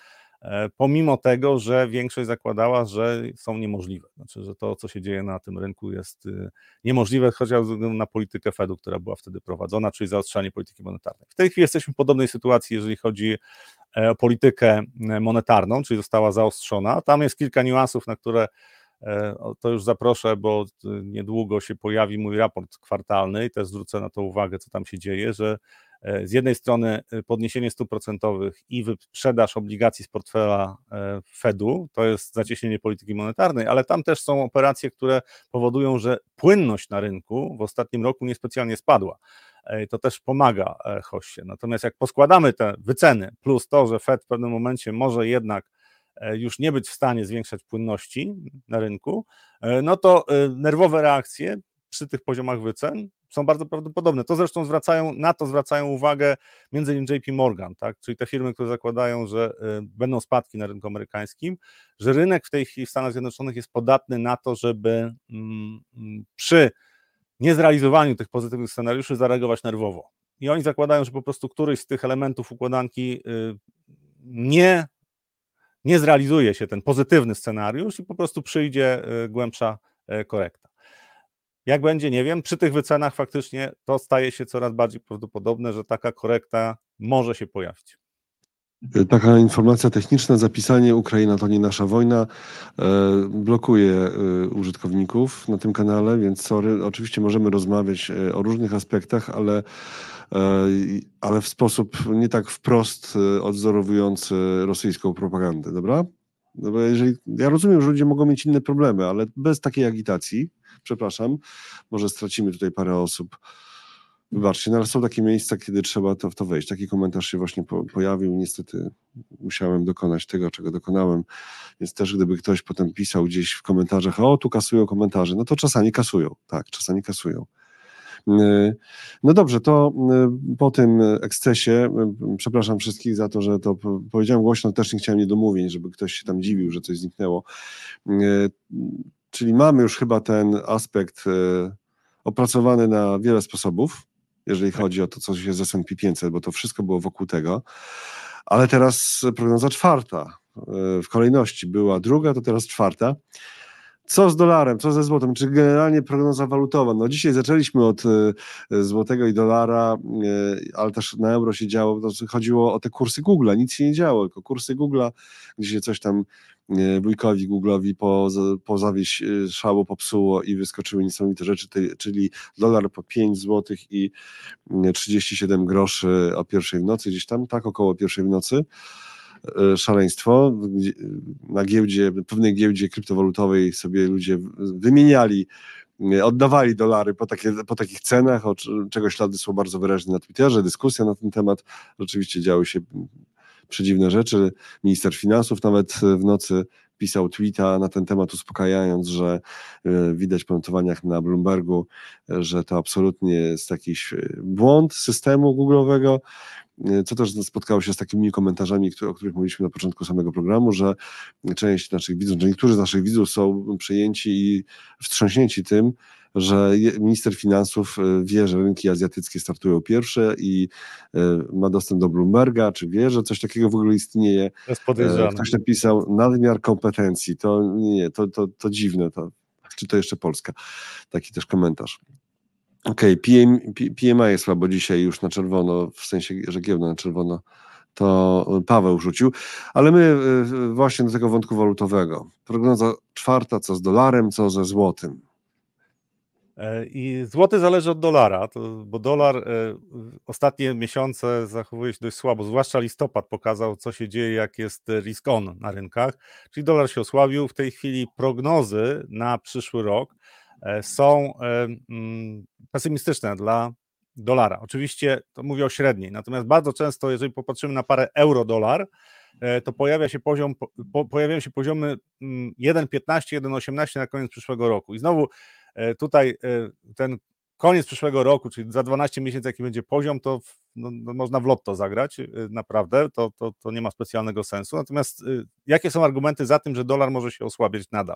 pomimo tego, że większość zakładała, że są niemożliwe. Znaczy, że to, co się dzieje na tym rynku jest y, niemożliwe, chociaż ze względu na politykę Fedu, która była wtedy prowadzona, czyli zaostrzanie polityki monetarnej. W tej chwili jesteśmy w podobnej sytuacji, jeżeli chodzi e, o politykę e, monetarną, czyli została zaostrzona. Tam jest kilka niuansów, na które to już zaproszę, bo niedługo się pojawi mój raport kwartalny i też zwrócę na to uwagę, co tam się dzieje, że E, z jednej strony e, podniesienie stóp procentowych i wyprzedaż obligacji z portfela e, Fedu, to jest zacieśnienie polityki monetarnej, ale tam też są operacje, które powodują, że płynność na rynku w ostatnim roku niespecjalnie spadła. To też pomaga hoście. Natomiast jak poskładamy te wyceny, plus to, że Fed w pewnym momencie może jednak już nie być w stanie zwiększać płynności na rynku, no to nerwowe reakcje przy tych poziomach wycen są bardzo prawdopodobne. To zresztą zwracają, na to zwracają uwagę między innymi JP Morgan, tak? czyli te firmy, które zakładają, że y, będą spadki na rynku amerykańskim, że rynek w tej chwili w Stanach Zjednoczonych jest podatny na to, żeby mm, mm, przy niezrealizowaniu tych pozytywnych scenariuszy zareagować nerwowo. I oni zakładają, że po prostu któryś z tych elementów układanki y, nie, nie zrealizuje się ten pozytywny scenariusz i po prostu przyjdzie y, głębsza korekta. Jak będzie, nie wiem. Przy tych wycenach faktycznie to staje się coraz bardziej prawdopodobne, że taka korekta może się pojawić. Taka informacja techniczna, zapisanie Ukraina to nie nasza wojna e, blokuje e, użytkowników na tym kanale, więc sorry, oczywiście możemy rozmawiać e, o różnych aspektach, ale, ale w sposób nie tak wprost odzorowujący rosyjską propagandę, dobra? No bo jeżeli, ja rozumiem, że ludzie mogą mieć inne problemy, ale bez takiej agitacji, przepraszam, może stracimy tutaj parę osób. Wybaczcie, no ale są takie miejsca, kiedy trzeba to w to wejść. Taki komentarz się właśnie po, pojawił. Niestety musiałem dokonać tego, czego dokonałem. Więc też gdyby ktoś potem pisał gdzieś w komentarzach, o tu kasują komentarze, no to czasami kasują. Tak, czasami kasują. Yy, no dobrze, to yy, po tym ekscesie, yy, przepraszam wszystkich za to, że to powiedziałem głośno, też nie chciałem niedomówień, żeby ktoś się tam dziwił, że coś zniknęło. Czyli mamy już chyba ten aspekt opracowany na wiele sposobów, jeżeli chodzi o to, co się z S&P 500, bo to wszystko było wokół tego. Ale teraz prognoza czwarta w kolejności była druga, to teraz czwarta. Co z dolarem, co ze złotem? Czy generalnie prognoza walutowa? No dzisiaj zaczęliśmy od y, złotego i dolara, y, ale też na euro się działo, chodziło o te kursy Google'a, nic się nie działo, tylko kursy Google'a, gdzie się coś tam wujkowi Google'owi po, po szału popsuło i wyskoczyły niesamowite rzeczy, czyli dolar po 5 zł i 37 groszy o pierwszej w nocy, gdzieś tam, tak około pierwszej w nocy. E, szaleństwo. Na giełdzie, pewnej giełdzie kryptowalutowej sobie ludzie wymieniali, e, oddawali dolary po, takie, po takich cenach, o czego ślady są bardzo wyraźne na Twitterze, dyskusja na ten temat. Rzeczywiście działy się przedziwne rzeczy. Minister finansów nawet w nocy pisał tweeta na ten temat, uspokajając, że e, widać po notowaniach na Bloombergu, że to absolutnie jest jakiś błąd systemu Google'owego, co też spotkało się z takimi komentarzami, które, o których mówiliśmy na początku samego programu, że część naszych widzów, że niektórzy z naszych widzów są przejęci i wstrząśnięci tym, że minister finansów e, wie, że rynki azjatyckie startują pierwsze i e, ma dostęp do Bloomberga, czy wie, że coś takiego w ogóle istnieje. Ktoś napisał nadmiar kompetencji. To nie, to, to, to dziwne. To, czy to jeszcze Polska? Taki też komentarz. Okej, okay, PMI jest słabo dzisiaj już na czerwono, w sensie, że giełda na czerwono to Paweł rzucił, ale my właśnie do tego wątku walutowego. Prognoza czwarta, co z dolarem, co ze złotym. E, I złoty zależy od dolara, bo dolar e, ostatnie miesiące zachowuje się dość słabo, zwłaszcza listopad pokazał, co się dzieje, jak jest risk on na rynkach, czyli dolar się osłabił. W tej chwili prognozy na przyszły rok e, są mm, pesymistyczne dla dolara. Oczywiście to mówię o średniej, natomiast bardzo często, jeżeli popatrzymy na parę euro-dolar, to pojawia się poziom, po, pojawiają się poziomy 1,15, mm, 1,18 na koniec przyszłego roku. I znowu E, tutaj e, ten koniec przyszłego roku, czyli za 12 miesięcy, jaki będzie poziom, to no, no, można w lotto zagrać, e, naprawdę, to, to, to nie ma specjalnego sensu. Natomiast jakie są argumenty za tym, że dolar może się osłabiać nadal?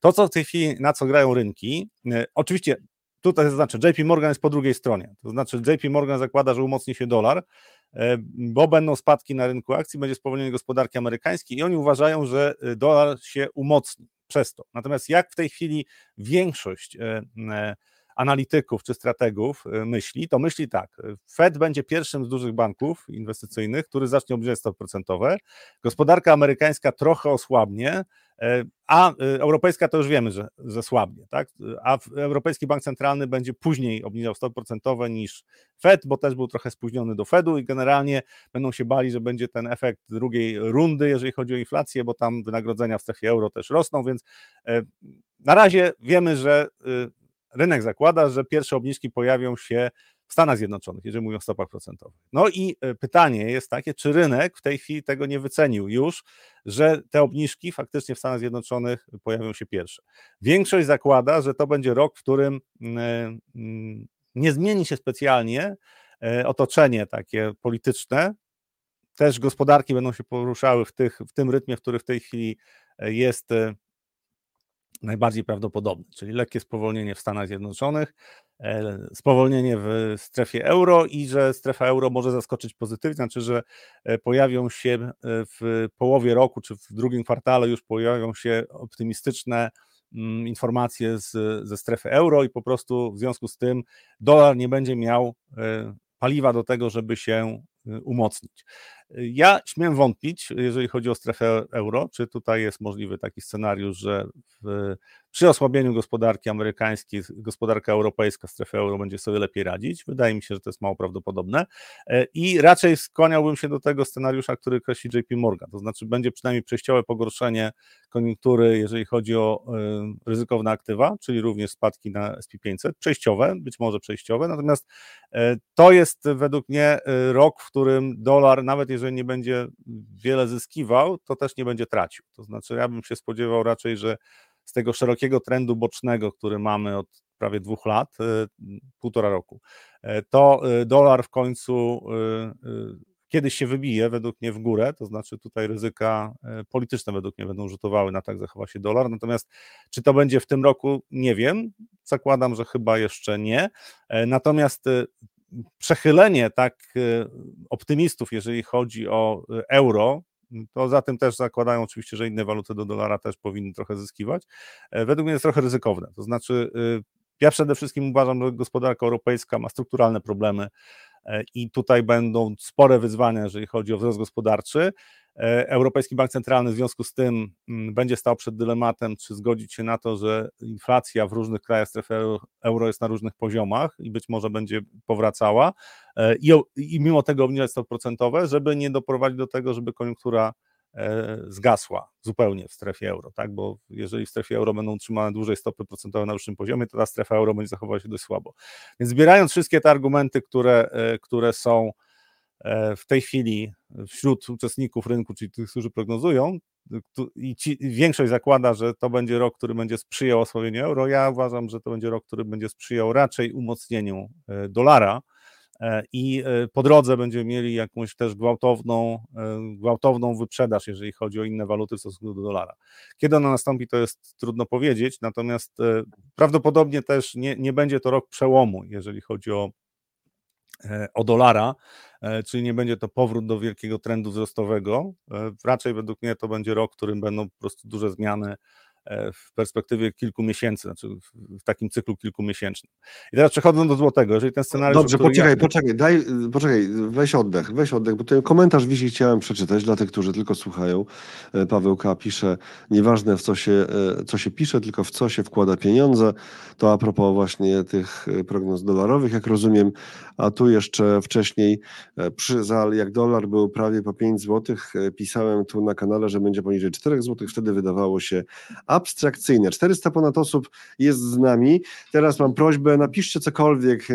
To, co w tej chwili, na co grają rynki, oczywiście tutaj znaczy JP Morgan jest po drugiej stronie, to znaczy JP Morgan zakłada, że umocni się dolar, bo będą spadki na rynku akcji, będzie spowolnienie gospodarki amerykańskiej i oni uważają, że dolar się umocni przez to. Natomiast jak w tej chwili większość analityków czy strategów e, myśli, to myśli tak. Fed będzie pierwszym z dużych banków inwestycyjnych, który zacznie obniżać stopy procentowe. Gospodarka amerykańska trochę osłabnie, a europejska to już wiemy, że, że słabnie, tak? A Europejski Bank Centralny będzie później obniżał stopy procentowe niż Fed, bo też był trochę spóźniony do Fedu i generalnie będą się bali, że będzie ten efekt drugiej rundy, jeżeli chodzi o inflację, bo tam wynagrodzenia w strefie euro też rosną, więc na razie wiemy, że rynek zakłada, że pierwsze obniżki pojawią się w Stanach Zjednoczonych, jeżeli mówią o stopach procentowych. No i e, pytanie jest takie, czy rynek w tej chwili tego nie wycenił już, że te obniżki faktycznie w Stanach Zjednoczonych pojawią się pierwsze. Większość zakłada, że to będzie rok, w którym mm, mm, nie zmieni się specjalnie e, otoczenie takie polityczne, też gospodarki będą się poruszały w, tych, w tym rytmie, w który w tej chwili e, jest najbardziej prawdopodobny, czyli lekkie spowolnienie w Stanach Zjednoczonych, e, spowolnienie w strefie euro i że strefa euro może zaskoczyć pozytywnie, znaczy, że e, pojawią się e, w połowie roku czy w drugim kwartale już pojawią się optymistyczne mm, informacje z, ze strefy euro i po prostu w związku z tym dolar nie będzie miał paliwa do tego, żeby się umocnić. Ja śmiem wątpić, jeżeli chodzi o strefę euro, czy tutaj jest możliwy taki scenariusz, że w, przy osłabieniu gospodarki amerykańskiej, gospodarka europejska, strefa euro będzie sobie lepiej radzić. Wydaje mi się, że to jest mało prawdopodobne. E, i raczej skłaniałbym się do tego scenariusza, który kreśli JP Morgan, to znaczy będzie przynajmniej przejściowe pogorszenie koniunktury, jeżeli chodzi o y, ryzykowne aktywa, czyli również spadki na SP500, przejściowe, być może przejściowe, natomiast y, to jest według mnie rok, w którym dolar, nawet jeżeli nie będzie wiele zyskiwał, to też nie będzie tracił. To znaczy, ja bym się spodziewał raczej, że z tego szerokiego trendu bocznego, który mamy od prawie dwóch lat, półtora roku, to dolar w końcu kiedyś się wybije według mnie w górę, to znaczy tutaj ryzyka polityczne według mnie będą rzutowały na tak zachowa się dolar, natomiast czy to będzie w tym roku, nie wiem, zakładam, że chyba jeszcze nie, e, natomiast przechylenie tak optymistów, jeżeli chodzi o euro, to za tym też zakładają oczywiście, że inne waluty do dolara też powinny trochę zyskiwać. Według mnie jest trochę ryzykowne. To znaczy, ja przede wszystkim uważam, że gospodarka europejska ma strukturalne problemy E, i tutaj będą spore wyzwania, jeżeli chodzi o wzrost gospodarczy. E, Europejski Bank Centralny w związku z tym mm, będzie stał przed dylematem, czy zgodzić się na to, że inflacja w różnych krajach strefy euro jest na różnych poziomach i być może będzie powracała e, i, i mimo tego obniżać stopy procentowe, żeby nie doprowadzić do tego, żeby koniunktura E, zgasła zupełnie w strefie euro, tak? Bo jeżeli w strefie euro będą utrzymane dłużej stopy procentowe na wyższym poziomie, to ta strefa euro będzie zachowała się dość słabo. Więc zbierając wszystkie te argumenty, które, które są w tej chwili wśród uczestników rynku, czyli tych, którzy prognozują, i ci, większość zakłada, że to będzie rok, który będzie sprzyjał osłabieniu euro. Ja uważam, że to będzie rok, który będzie sprzyjał raczej umocnieniu dolara i po drodze będziemy mieli jakąś też gwałtowną, gwałtowną wyprzedaż, jeżeli chodzi o inne waluty w stosunku do dolara. Kiedy ona nastąpi, to jest trudno powiedzieć, natomiast prawdopodobnie też nie, nie będzie to rok przełomu, jeżeli chodzi o o dolara, czyli nie będzie to powrót do wielkiego trendu wzrostowego. Raczej według mnie to będzie rok, w którym będą po prostu duże zmiany E, w perspektywie kilku miesięcy, znaczy w takim cyklu kilkumiesięcznym. I teraz przechodząc do złotego, jeżeli ten scenariusz... Dobrze, poczekaj, ja... poczekaj, daj, poczekaj, weź oddech, weź oddech, bo ten komentarz wisi chciałem przeczytać dla tych, którzy tylko słuchają. E, Paweł K. pisze, nieważne w co się, e, co się pisze, tylko w co się wkłada pieniądze. To a propos właśnie tych prognoz dolarowych, jak rozumiem, a tu jeszcze wcześniej przy jak dolar był prawie po 5 zł, pisałem tu na kanale, że będzie poniżej 4 zł, wtedy wydawało się abstrakcyjne. 400 ponad osób jest z nami. Teraz mam prośbę, napiszcie cokolwiek e,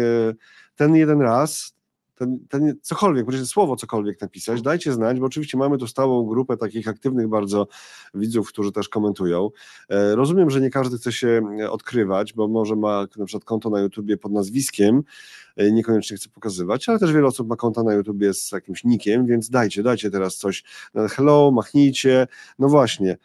ten jeden raz, ten, ten cokolwiek, możecie słowo cokolwiek napisać, dajcie znać, bo oczywiście mamy tu stałą grupę takich aktywnych bardzo widzów, którzy też komentują. E, rozumiem, że nie każdy chce się odkrywać, bo może ma na przykład konto na YouTubie pod nazwiskiem, e, niekoniecznie chce pokazywać, ale też wiele osób ma konta na YouTubie z jakimś nikiem, więc dajcie, dajcie teraz coś. Hello, machnijcie, no właśnie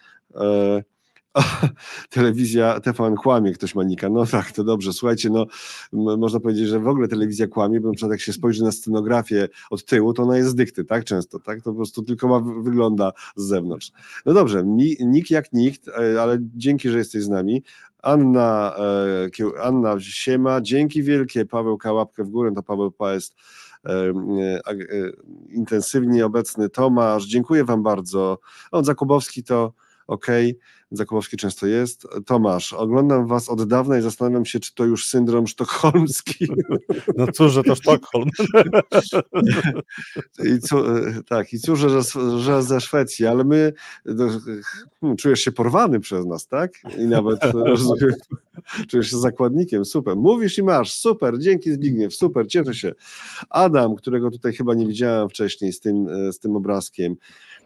telewizja TVN kłamie, ktoś manika. No tak, to dobrze. Słuchajcie, no można powiedzieć, że w ogóle telewizja kłamie, bo na przykład jak się spojrzy na scenografię od tyłu, to ona jest dykty, tak? Często, tak? To po prostu tylko ma, wygląda z zewnątrz. No dobrze, nikt jak nikt, e, ale dzięki, że jesteś z nami. Anna, e, Anna Siema, dzięki wielkie. Paweł Kałapkę w górę, to Paweł P. jest e, intensywnie obecny. Tomasz, dziękuję Wam bardzo. On Zakubowski to ok, Zakłowski często jest. Tomasz, oglądam was od dawna i zastanawiam się, czy to już syndrom sztokholmski. No cóż, że to Sztokholm. I cu, tak, i cóż, że, że ze Szwecji, ale my, hmm, czujesz się porwany przez nas, tak? I nawet rozumiem, czujesz się zakładnikiem, super. Mówisz i masz, super, dzięki Zbigniew, super, cieszę się. Adam, którego tutaj chyba nie widziałem wcześniej z tym, z tym obrazkiem,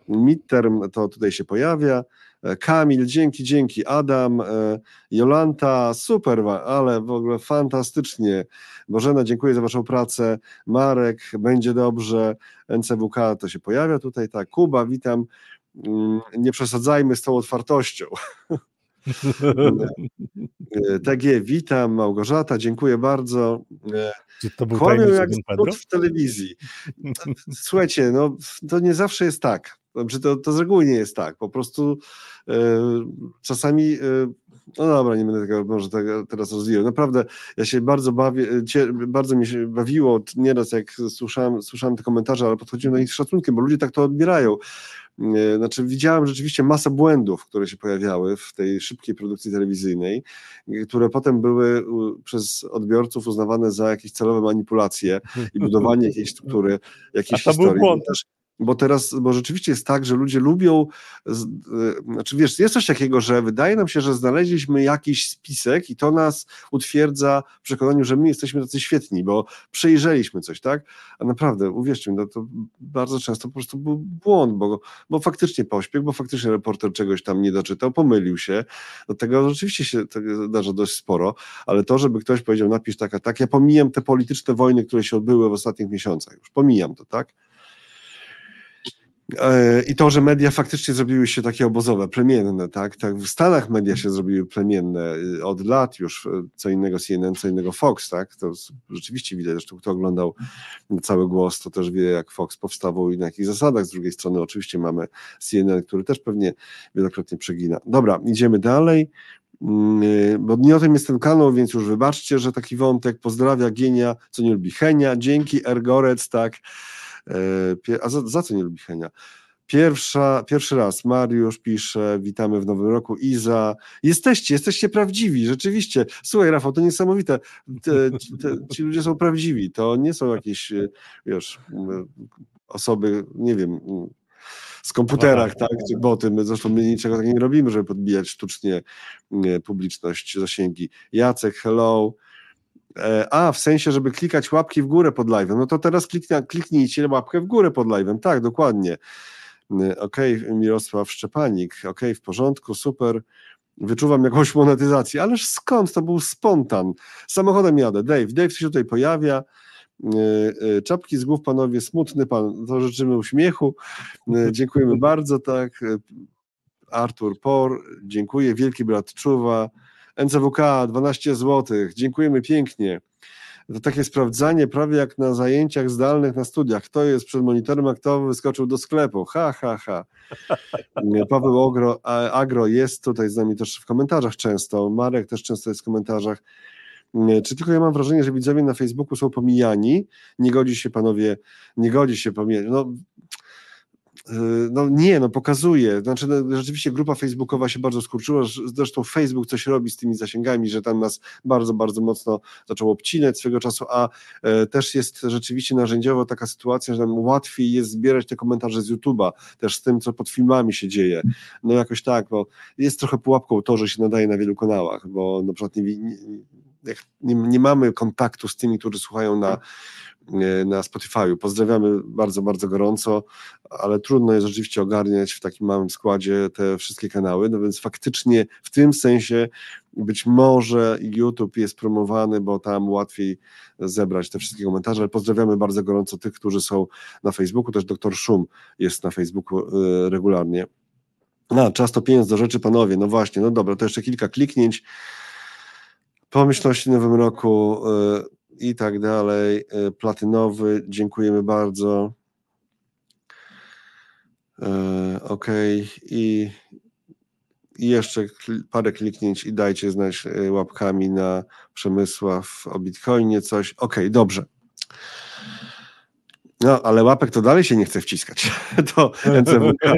midterm to tutaj się pojawia. E, Kamil, dzięki, dzięki. Adam, e, Jolanta, super, ale w ogóle fantastycznie. Bożena, dziękuję za Waszą pracę. Marek, będzie dobrze. NCWK to się pojawia tutaj, tak. Kuba, witam. Mm, nie przesadzajmy z tą otwartością. E, TG, witam. Małgorzata, dziękuję bardzo. Czy to był Kłamią jak w telewizji. Słuchajcie, no to nie zawsze jest tak. Znaczy to, to z reguły nie jest tak. Po prostu e, czasami, e, no dobra, nie będę tego może tego teraz rozwijał. Naprawdę, ja się bardzo bawię, cie, bardzo mi się bawiło nieraz, jak słyszałem, słyszałem te komentarze, ale podchodziłem do nich z szacunkiem, bo ludzie tak to odbierają. E, znaczy, widziałem rzeczywiście masę błędów, które się pojawiały w tej szybkiej produkcji telewizyjnej, które potem były przez odbiorców uznawane za jakieś celowe manipulacje i budowanie jakiejś struktury, jakiejś A to historii. Był błąd. Też bo teraz, bo rzeczywiście jest tak, że ludzie lubią, e, znaczy wiesz, jest coś takiego, że wydaje nam się, że znaleźliśmy jakiś spisek i to nas utwierdza w przekonaniu, że my jesteśmy tacy świetni, bo przejrzeliśmy coś, tak? A naprawdę, uwierzcie mi, no to bardzo często po prostu był błąd, bo, bo faktycznie pośpiech, bo faktycznie reporter czegoś tam nie doczytał, pomylił się. Do tego rzeczywiście się zdarza dość sporo, ale to, żeby ktoś powiedział, napisz tak, a tak, ja pomijam te polityczne wojny, które się odbyły w ostatnich miesiącach, już pomijam to, tak? E, I to, że media faktycznie zrobiły się takie obozowe, plemienne, tak? tak? W Stanach media się zrobiły plemienne y, od lat już, y, co innego CNN, co innego Fox, tak? To rzeczywiście widać, zresztą kto oglądał cały głos, to też wie, jak Fox powstawał i na jakich zasadach. Z drugiej strony oczywiście mamy CNN, który też pewnie wielokrotnie przegina. Dobra, idziemy dalej mm, y, bo nie o tym jest ten kanał, więc już wybaczcie, że taki wątek. Pozdrawia Gienia, co nie lubi Henia. Dzięki Ergorec, tak. E, a za, za co nie lubi Henia? Pierwsza, pierwszy raz Mariusz pisze, witamy w nowym roku, Iza. Jesteście, jesteście prawdziwi, rzeczywiście. Słuchaj, Rafał, to niesamowite. Te, te, ci ludzie są prawdziwi, to nie są jakieś, e, wiesz, osoby, nie wiem, z komputerach, tak, czy boty. My zresztą my niczego takiego nie robimy, żeby podbijać sztucznie publiczność, zasięgi. Jacek, hello. E, a, w sensie, żeby klikać łapki w górę pod live'em. No to teraz kliknij, kliknijcie łapkę w górę pod live'em. Tak, dokładnie. E, ok, Mirosław Szczepanik. Ok, w porządku, super. Wyczuwam jakąś monetyzację. Ależ skąd? To był spontan. Samochodem jadę. Dave, Dave się tutaj pojawia. Czapki z głów, panowie, smutny pan, to życzymy uśmiechu. Dziękujemy bardzo, tak. Artur Por, dziękuję. Wielki brat czuwa. NCWK 12 zł, dziękujemy pięknie. To takie sprawdzanie prawie jak na zajęciach zdalnych na studiach. Kto jest przed monitorem, a kto wyskoczył do sklepu. Ha, ha, ha. Paweł Ogro, Agro jest tutaj z nami też w komentarzach często. Marek też często jest w komentarzach. Czy tylko ja mam wrażenie, że widzowie na Facebooku są pomijani? Nie godzi się panowie, nie godzi się pomijać. No, no nie, no pokazuje. Znaczy, no, rzeczywiście grupa facebookowa się bardzo skurczyła. Zresztą Facebook coś robi z tymi zasięgami, że tam nas bardzo, bardzo mocno zaczęło obcinać swego czasu, a e, też jest rzeczywiście narzędziowo taka sytuacja, że nam łatwiej jest zbierać te komentarze z YouTube'a, też z tym, co pod filmami się dzieje. No jakoś tak, bo jest trochę pułapką to, że się nadaje na wielu kanałach, bo na przykład nie, nie, nie, nie mamy kontaktu z tymi, którzy słuchają na na Spotify'u. Pozdrawiamy bardzo, bardzo gorąco, ale trudno jest rzeczywiście ogarniać w takim małym składzie te wszystkie kanały, no więc faktycznie w tym sensie być może YouTube jest promowany, bo tam łatwiej zebrać te wszystkie komentarze, ale pozdrawiamy bardzo gorąco tych, którzy są na Facebooku, też doktor Szum jest na Facebooku e, regularnie. No, czas to pieniądz do rzeczy, panowie. No właśnie, no dobra, to jeszcze kilka kliknięć. Pomyślności w nowym roku. I tak dalej. E, platynowy, dziękujemy bardzo. E, ok, i, i jeszcze parę kliknięć i dajcie znać e, łapkami na Przemysław o Bitcoinie coś. Ok, dobrze. No, ale łapek to dalej się nie chce wciskać. To NCWK,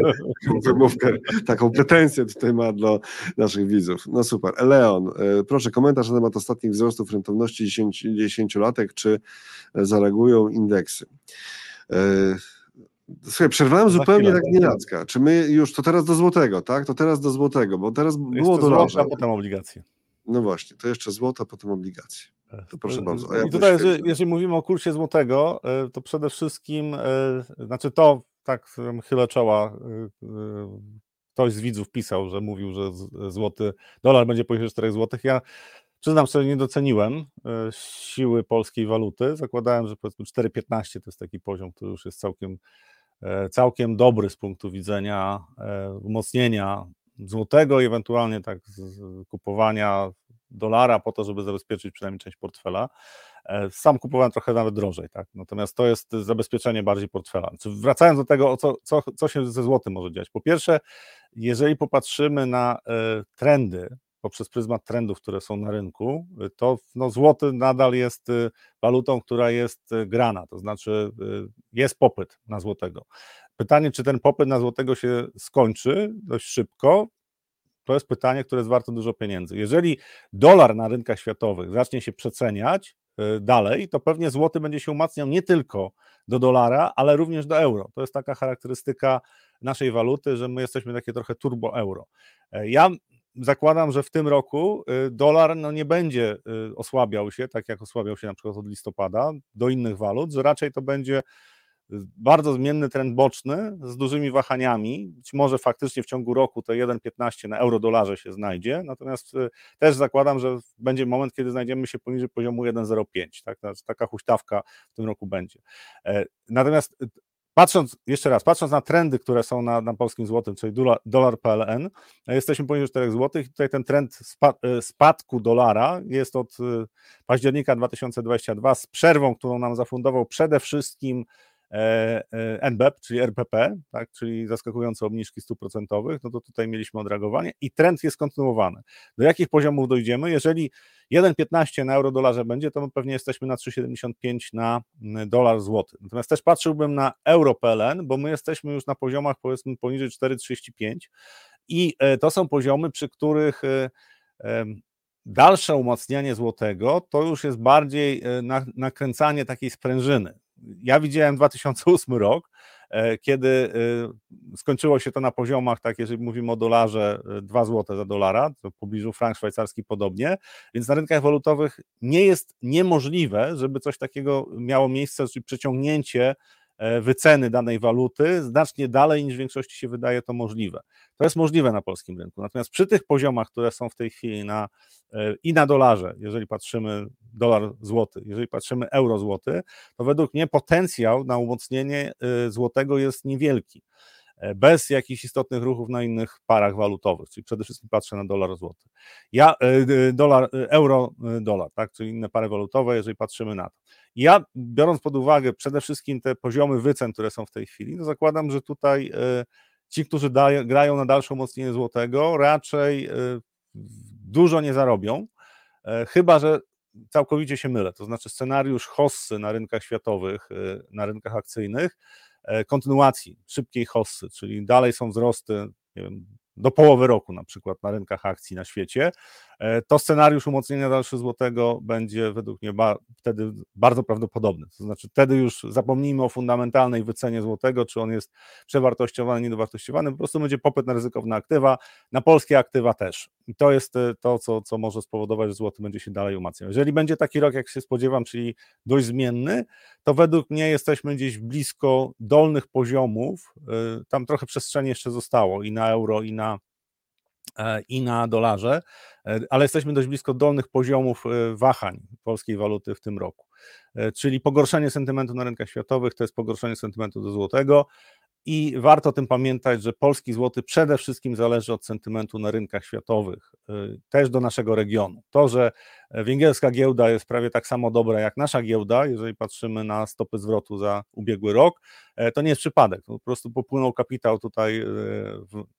wymówkę, taką pretensję tutaj ma do naszych widzów. No super. Leon, e, proszę komentarz na temat ostatnich wzrostów rentowności 10, 10 latek, czy zareagują indeksy. E, słuchaj, przerwałem zupełnie tak nienacka. Czy my już, to teraz do złotego, tak? To teraz do złotego, bo teraz było dolarze. a potem obligacje. No właśnie, to jeszcze złoto, potem obligacje. To proszę bardzo. Ja I tutaj, jeżeli, jeżeli, mówimy o kursie złotego, e, to przede wszystkim, e, znaczy to, tak chylę czoła, e, ktoś z widzów pisał, że mówił, że złoty, dolar będzie poniżej 4 złotych. Ja przyznam szczerze, nie doceniłem siły polskiej waluty. Zakładałem, że powiedzmy 4,15 to jest taki poziom, który już jest całkiem, całkiem dobry z punktu widzenia umocnienia złotego i ewentualnie tak kupowania dolara po to, żeby zabezpieczyć przynajmniej część portfela. E, sam kupowałem trochę nawet drożej, tak? natomiast to jest zabezpieczenie bardziej portfela. Wracając do tego, co, co, co się ze złotym może dziać. Po pierwsze, jeżeli popatrzymy na e, trendy, poprzez pryzmat trendów, które są na rynku, to no, złoty nadal jest walutą, która jest grana, to znaczy jest popyt na złotego. Pytanie, czy ten popyt na złotego się skończy dość szybko, to jest pytanie, które jest warte dużo pieniędzy. Jeżeli dolar na rynkach światowych zacznie się przeceniać y, dalej, to pewnie złoty będzie się umacniał nie tylko do dolara, ale również do euro. To jest taka charakterystyka naszej waluty, że my jesteśmy takie trochę turbo euro. E, ja zakładam, że w tym roku y, dolar no nie będzie y, osłabiał się, tak jak osłabiał się na przykład od listopada, do innych walut, że raczej to będzie bardzo zmienny trend boczny z dużymi wahaniami. Być może faktycznie w ciągu roku to 1,15 na euro-dolarze się znajdzie, natomiast y, też zakładam, że będzie moment, kiedy znajdziemy się poniżej poziomu 1,05. Tak? Taka huśtawka w tym roku będzie. E, natomiast y, Patrząc, jeszcze raz, patrząc na trendy, które są na, na polskim złotym, czyli dolar, PLN, e, jesteśmy poniżej 4 zł. Tutaj ten trend e, spadku dolara jest od października 2022 z przerwą, którą nam zafundował przede wszystkim NBEP, czyli RPP, tak, czyli zaskakujące obniżki stóp procentowych, no to tutaj mieliśmy odreagowanie i trend jest kontynuowany. Do jakich poziomów dojdziemy? Jeżeli 1,15 na euro dolarze będzie, to pewnie jesteśmy na 3,75 na dolar złoty. Natomiast też patrzyłbym na euro PLN, bo my jesteśmy już na poziomach powiedzmy poniżej 4,35 i e, to są poziomy, przy których dalsze umacnianie złotego to już jest bardziej nakręcanie takiej sprężyny ja widziałem 2008 rok, e, kiedy e, skończyło się to na poziomach, tak jeżeli mówimy o dolarze, 2 e, zł za dolara, to w pobliżu frank szwajcarski podobnie, więc na rynkach walutowych nie jest niemożliwe, żeby coś takiego miało miejsce, czyli przeciągnięcie wyceny danej waluty znacznie dalej niż w większości się wydaje to możliwe. To jest możliwe na polskim rynku. Natomiast przy tych poziomach, które są w tej chwili na, i na dolarze, jeżeli patrzymy dolar złoty, jeżeli patrzymy euro złoty, to według mnie potencjał na umocnienie złotego jest niewielki. E, bez jakichś istotnych ruchów na innych parach walutowych, czyli przede wszystkim patrzę na dolar złoty. Ja, e, dolar, e, euro, dolar, tak, czyli inne pary walutowe, jeżeli patrzymy na to. Ja, biorąc pod uwagę przede wszystkim te poziomy wycen, które są w tej chwili, to zakładam, że tutaj ci, którzy grają na dalsze umocnienie złotego, raczej dużo nie zarobią, chyba że całkowicie się mylę. To znaczy scenariusz hossy na rynkach światowych, na rynkach akcyjnych, E, kontynuacji szybkiej hossy, czyli dalej są wzrosty wiem, do połowy roku na przykład na rynkach akcji na świecie, E, to scenariusz umocnienia dalszy złotego będzie według mnie ba wtedy bardzo prawdopodobny. To znaczy, wtedy już zapomnijmy o fundamentalnej wycenie złotego, czy on jest przewartościowany, niedowartościowany, po prostu będzie popyt na ryzykowne aktywa, na polskie aktywa też. I to jest e, to, co, co może spowodować, że złoty będzie się dalej umacniał. Jeżeli będzie taki rok, jak się spodziewam, czyli dość zmienny, to według mnie jesteśmy gdzieś blisko dolnych poziomów. E, tam trochę przestrzeni jeszcze zostało i na euro, i na E, i na dolarze, e, ale jesteśmy dość blisko dolnych poziomów e, wahań polskiej waluty w tym roku. Czyli pogorszenie sentymentu na rynkach światowych to jest pogorszenie sentymentu do złotego. I warto o tym pamiętać, że polski złoty przede wszystkim zależy od sentymentu na rynkach światowych, y, też do naszego regionu. To, że węgierska giełda jest prawie tak samo dobra jak nasza giełda, jeżeli patrzymy na stopy zwrotu za ubiegły rok, e, to nie jest przypadek. Po prostu popłynął kapitał tutaj e,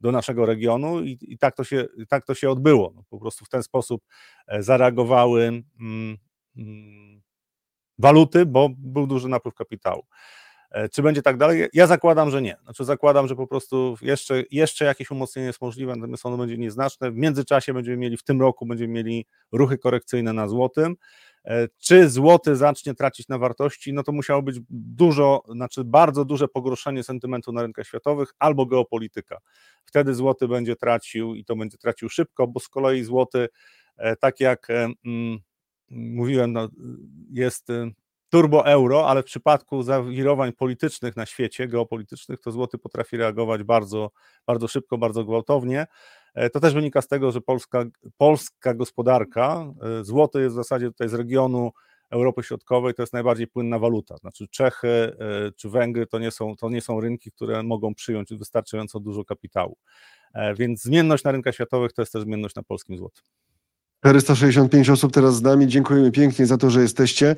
do naszego regionu i, i tak, to się, tak to się odbyło. No, po prostu w ten sposób e, zareagowały mm, mm, waluty, bo był duży napływ kapitału. E, czy będzie tak dalej? Ja zakładam, że nie. Znaczy zakładam, że po prostu jeszcze, jeszcze jakieś umocnienie jest możliwe, natomiast ono będzie nieznaczne. W międzyczasie będziemy mieli, w tym roku będziemy mieli ruchy korekcyjne na złotym. E, czy złoty zacznie tracić na wartości? No to musiało być dużo, znaczy bardzo duże pogorszenie sentymentu na rynkach światowych albo geopolityka. Wtedy złoty będzie tracił i to będzie tracił szybko, bo z kolei złoty, e, tak jak mm, mówiłem, no, jest turbo euro, ale w przypadku zawirowań politycznych na świecie, geopolitycznych, to złoty potrafi reagować bardzo, bardzo szybko, bardzo gwałtownie. E, to też wynika z tego, że polska, polska gospodarka, e, złoty jest w zasadzie tutaj z regionu Europy Środkowej, to jest najbardziej płynna waluta. Znaczy Czechy e, czy Węgry to nie są, to nie są rynki, które mogą przyjąć wystarczająco dużo kapitału. Więc zmienność na rynkach światowych to jest też zmienność na polskim złotym. 465 osób teraz z nami. Dziękujemy pięknie za to, że jesteście.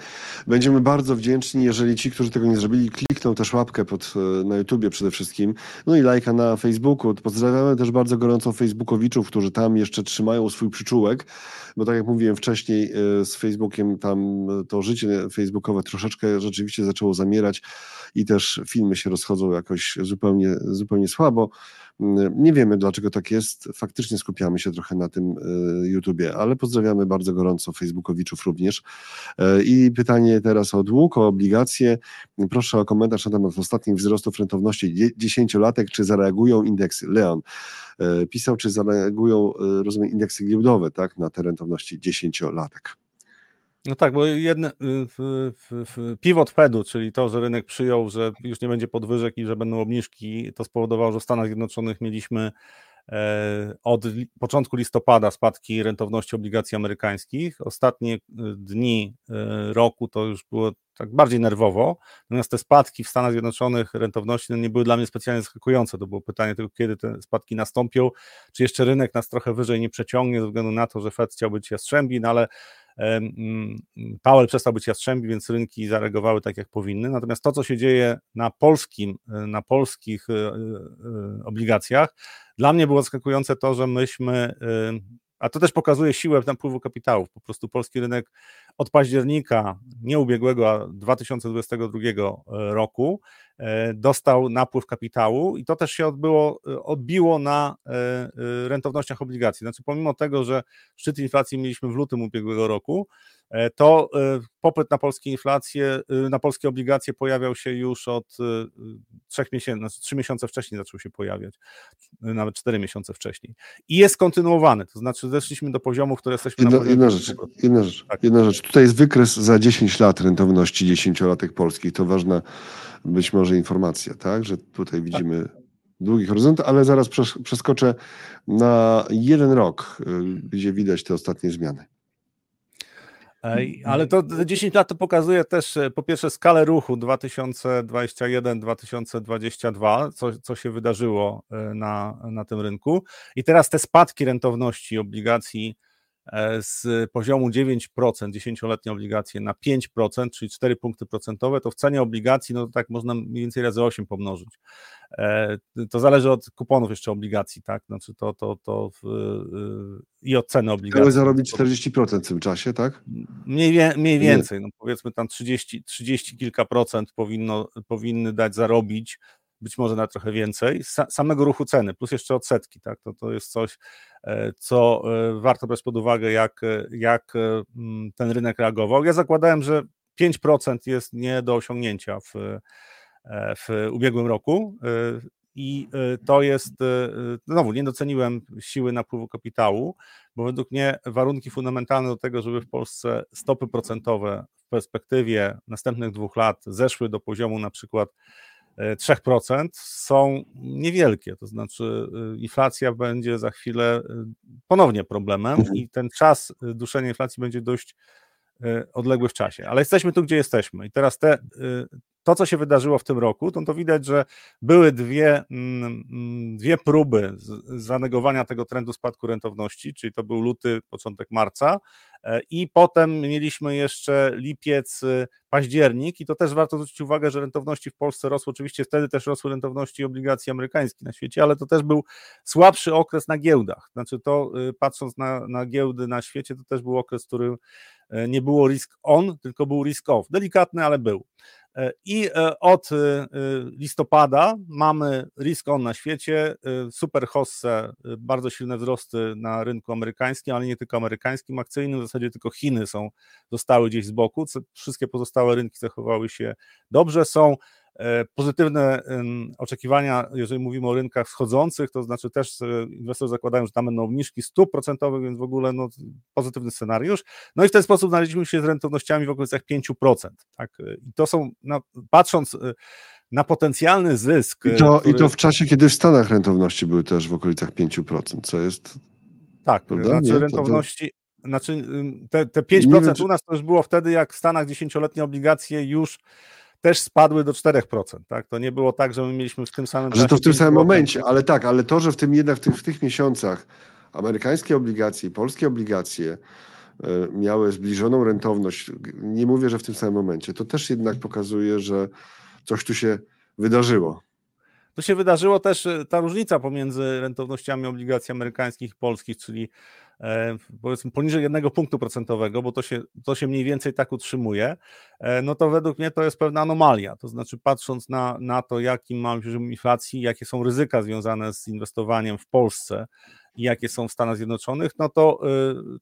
Będziemy bardzo wdzięczni, jeżeli ci, którzy tego nie zrobili, klikną też łapkę pod, e, na YouTubie przede wszystkim, no i lajka na Facebooku. Pozdrawiamy też bardzo gorąco Facebookowiczów, którzy tam jeszcze trzymają swój przyczółek, bo tak jak mówiłem wcześniej, e, z Facebookiem tam to życie facebookowe troszeczkę rzeczywiście zaczęło zamierać i też filmy się rozchodzą jakoś zupełnie, zupełnie słabo. Nie wiemy, dlaczego tak jest. Faktycznie skupiamy się trochę na tym e, YouTubie, ale pozdrawiamy bardzo gorąco Facebookowiczów również. E, I pytanie teraz o dług, o obligacje. Proszę o komentarz na temat ostatnich wzrostów rentowności dziesięciolatek. Czy zareagują indeksy? Leon e, pisał, czy zareagują, rozumiem, indeksy giełdowe tak, na te rentowności dziesięciolatek. No tak, bo jedne, pivot Fedu, czyli to, że rynek przyjął, że już nie będzie podwyżek i że będą obniżki, to spowodowało, że w Stanach Zjednoczonych mieliśmy e, od początku listopada spadki rentowności obligacji amerykańskich. Ostatnie e, dni e, roku to już było tak bardziej nerwowo, natomiast te spadki w Stanach Zjednoczonych rentowności no nie były dla mnie specjalnie zaskakujące. To było pytanie tylko, kiedy te spadki nastąpią, czy jeszcze rynek nas trochę wyżej nie przeciągnie ze względu na to, że Fed chciał być jastrzębi, no ale Powell przestał być jastrzębi, więc rynki zareagowały tak, jak powinny. Natomiast to, co się dzieje na polskim, e, na polskich e, e, obligacjach, dla mnie było zaskakujące to, że myśmy, a to też pokazuje siłę napływu kapitałów. Po prostu polski rynek od października, nie ubiegłego, a 2022 roku, E, dostał napływ kapitału i to też się odbyło, e, odbiło na e, rentownościach obligacji. Znaczy, pomimo tego, że szczyt inflacji mieliśmy w lutym ubiegłego roku, to popyt na polskie inflacje, na polskie obligacje pojawiał się już od trzech miesięcy, znaczy trzy miesiące wcześniej zaczął się pojawiać, nawet cztery miesiące wcześniej. I jest kontynuowany, to znaczy zeszliśmy do poziomów, które jesteśmy jedna, na jedna rzecz, jedna rzecz, tak. jedna rzecz. Tutaj jest wykres za 10 lat rentowności 10-latek polskich, to ważna być może informacja, tak? Że tutaj widzimy długi horyzont, ale zaraz przeskoczę na jeden rok, y, gdzie widać te ostatnie zmiany. Ale to 10 lat to pokazuje też e, po pierwsze skalę ruchu 2021-2022, co, co się wydarzyło e, na, na tym rynku. I teraz te spadki rentowności obligacji z poziomu 9%, 10-letnie obligacje na 5%, czyli 4 punkty procentowe, to w cenie obligacji, no to tak można mniej więcej razy 8 pomnożyć. E, to zależy od kuponów jeszcze obligacji, tak? Znaczy to, to, to w, y, i od ceny obligacji. Chciałeś zarobić 40% w tym czasie, tak? Mniej, mniej więcej, no powiedzmy tam 30, 30 kilka procent powinno, powinny dać zarobić być może na trochę więcej, samego ruchu ceny, plus jeszcze odsetki, tak, to, to jest coś, e, co e, warto brać pod uwagę, jak, e, jak mm, ten rynek reagował. Ja zakładałem, że 5% jest nie do osiągnięcia w, w ubiegłym roku i to jest, znowu nie doceniłem siły napływu kapitału, bo według mnie warunki fundamentalne do tego, żeby w Polsce stopy procentowe w perspektywie następnych dwóch lat zeszły do poziomu na przykład 3% są niewielkie, to znaczy y, inflacja będzie za chwilę y, ponownie problemem mhm. i ten czas duszenia inflacji będzie dość odległy w czasie. Ale jesteśmy tu, gdzie jesteśmy i teraz te, to, co się wydarzyło w tym roku, to, to widać, że były dwie, mm, mm, dwie próby zanegowania tego trendu spadku rentowności, czyli to był luty, początek marca e, i potem mieliśmy jeszcze lipiec, y, październik i to też warto zwrócić uwagę, że rentowności w Polsce rosły, oczywiście wtedy też rosły rentowności obligacji amerykańskich na świecie, ale to też był słabszy okres na giełdach, znaczy to y, patrząc na, na giełdy na świecie, to też był okres, w którym e, nie było risk on, tylko był risk off, delikatny, ale był. E, I e, od e, listopada mamy risk on na świecie, super hosse, bardzo silne wzrosty na rynku amerykańskim, ale nie tylko amerykańskim, akcyjnym, w zasadzie tylko Chiny są, zostały gdzieś z boku, wszystkie pozostałe rynki zachowały się dobrze, są pozytywne oczekiwania, jeżeli mówimy o rynkach wschodzących, to znaczy też e, inwestorzy zakładają, że tam będą obniżki stóp procentowych, więc w ogóle no, pozytywny scenariusz. No i w ten sposób znaleźliśmy się z rentownościami w okolicach 5%. Tak? I to są, no, patrząc e, na potencjalny zysk. I to, który... I to w czasie, kiedy w Stanach rentowności były też w okolicach 5%, co jest. Tak, prawda? znaczy Nie? rentowności. To. Znaczy te, te 5% wiem, czy... u nas to już było wtedy, jak w Stanach dziesięcioletnie obligacje już też spadły do 4%, tak? To nie było tak, że my mieliśmy w tym samym Że to w tym samym momencie, ale tak, ale to, że w tym jednak w tych, w tych miesiącach amerykańskie obligacje, polskie obligacje y, miały zbliżoną rentowność, nie mówię, że w tym samym momencie, to też jednak pokazuje, że coś tu się wydarzyło. To się wydarzyło też e, ta różnica pomiędzy rentownościami obligacji amerykańskich i polskich, czyli E, powiedzmy poniżej jednego punktu procentowego, bo to się, to się mniej więcej tak utrzymuje, e, no to według mnie to jest pewna anomalia. To znaczy, patrząc na, na to, jaki mamy poziom inflacji, jakie są ryzyka związane z inwestowaniem w Polsce i jakie są w Stanach Zjednoczonych, no to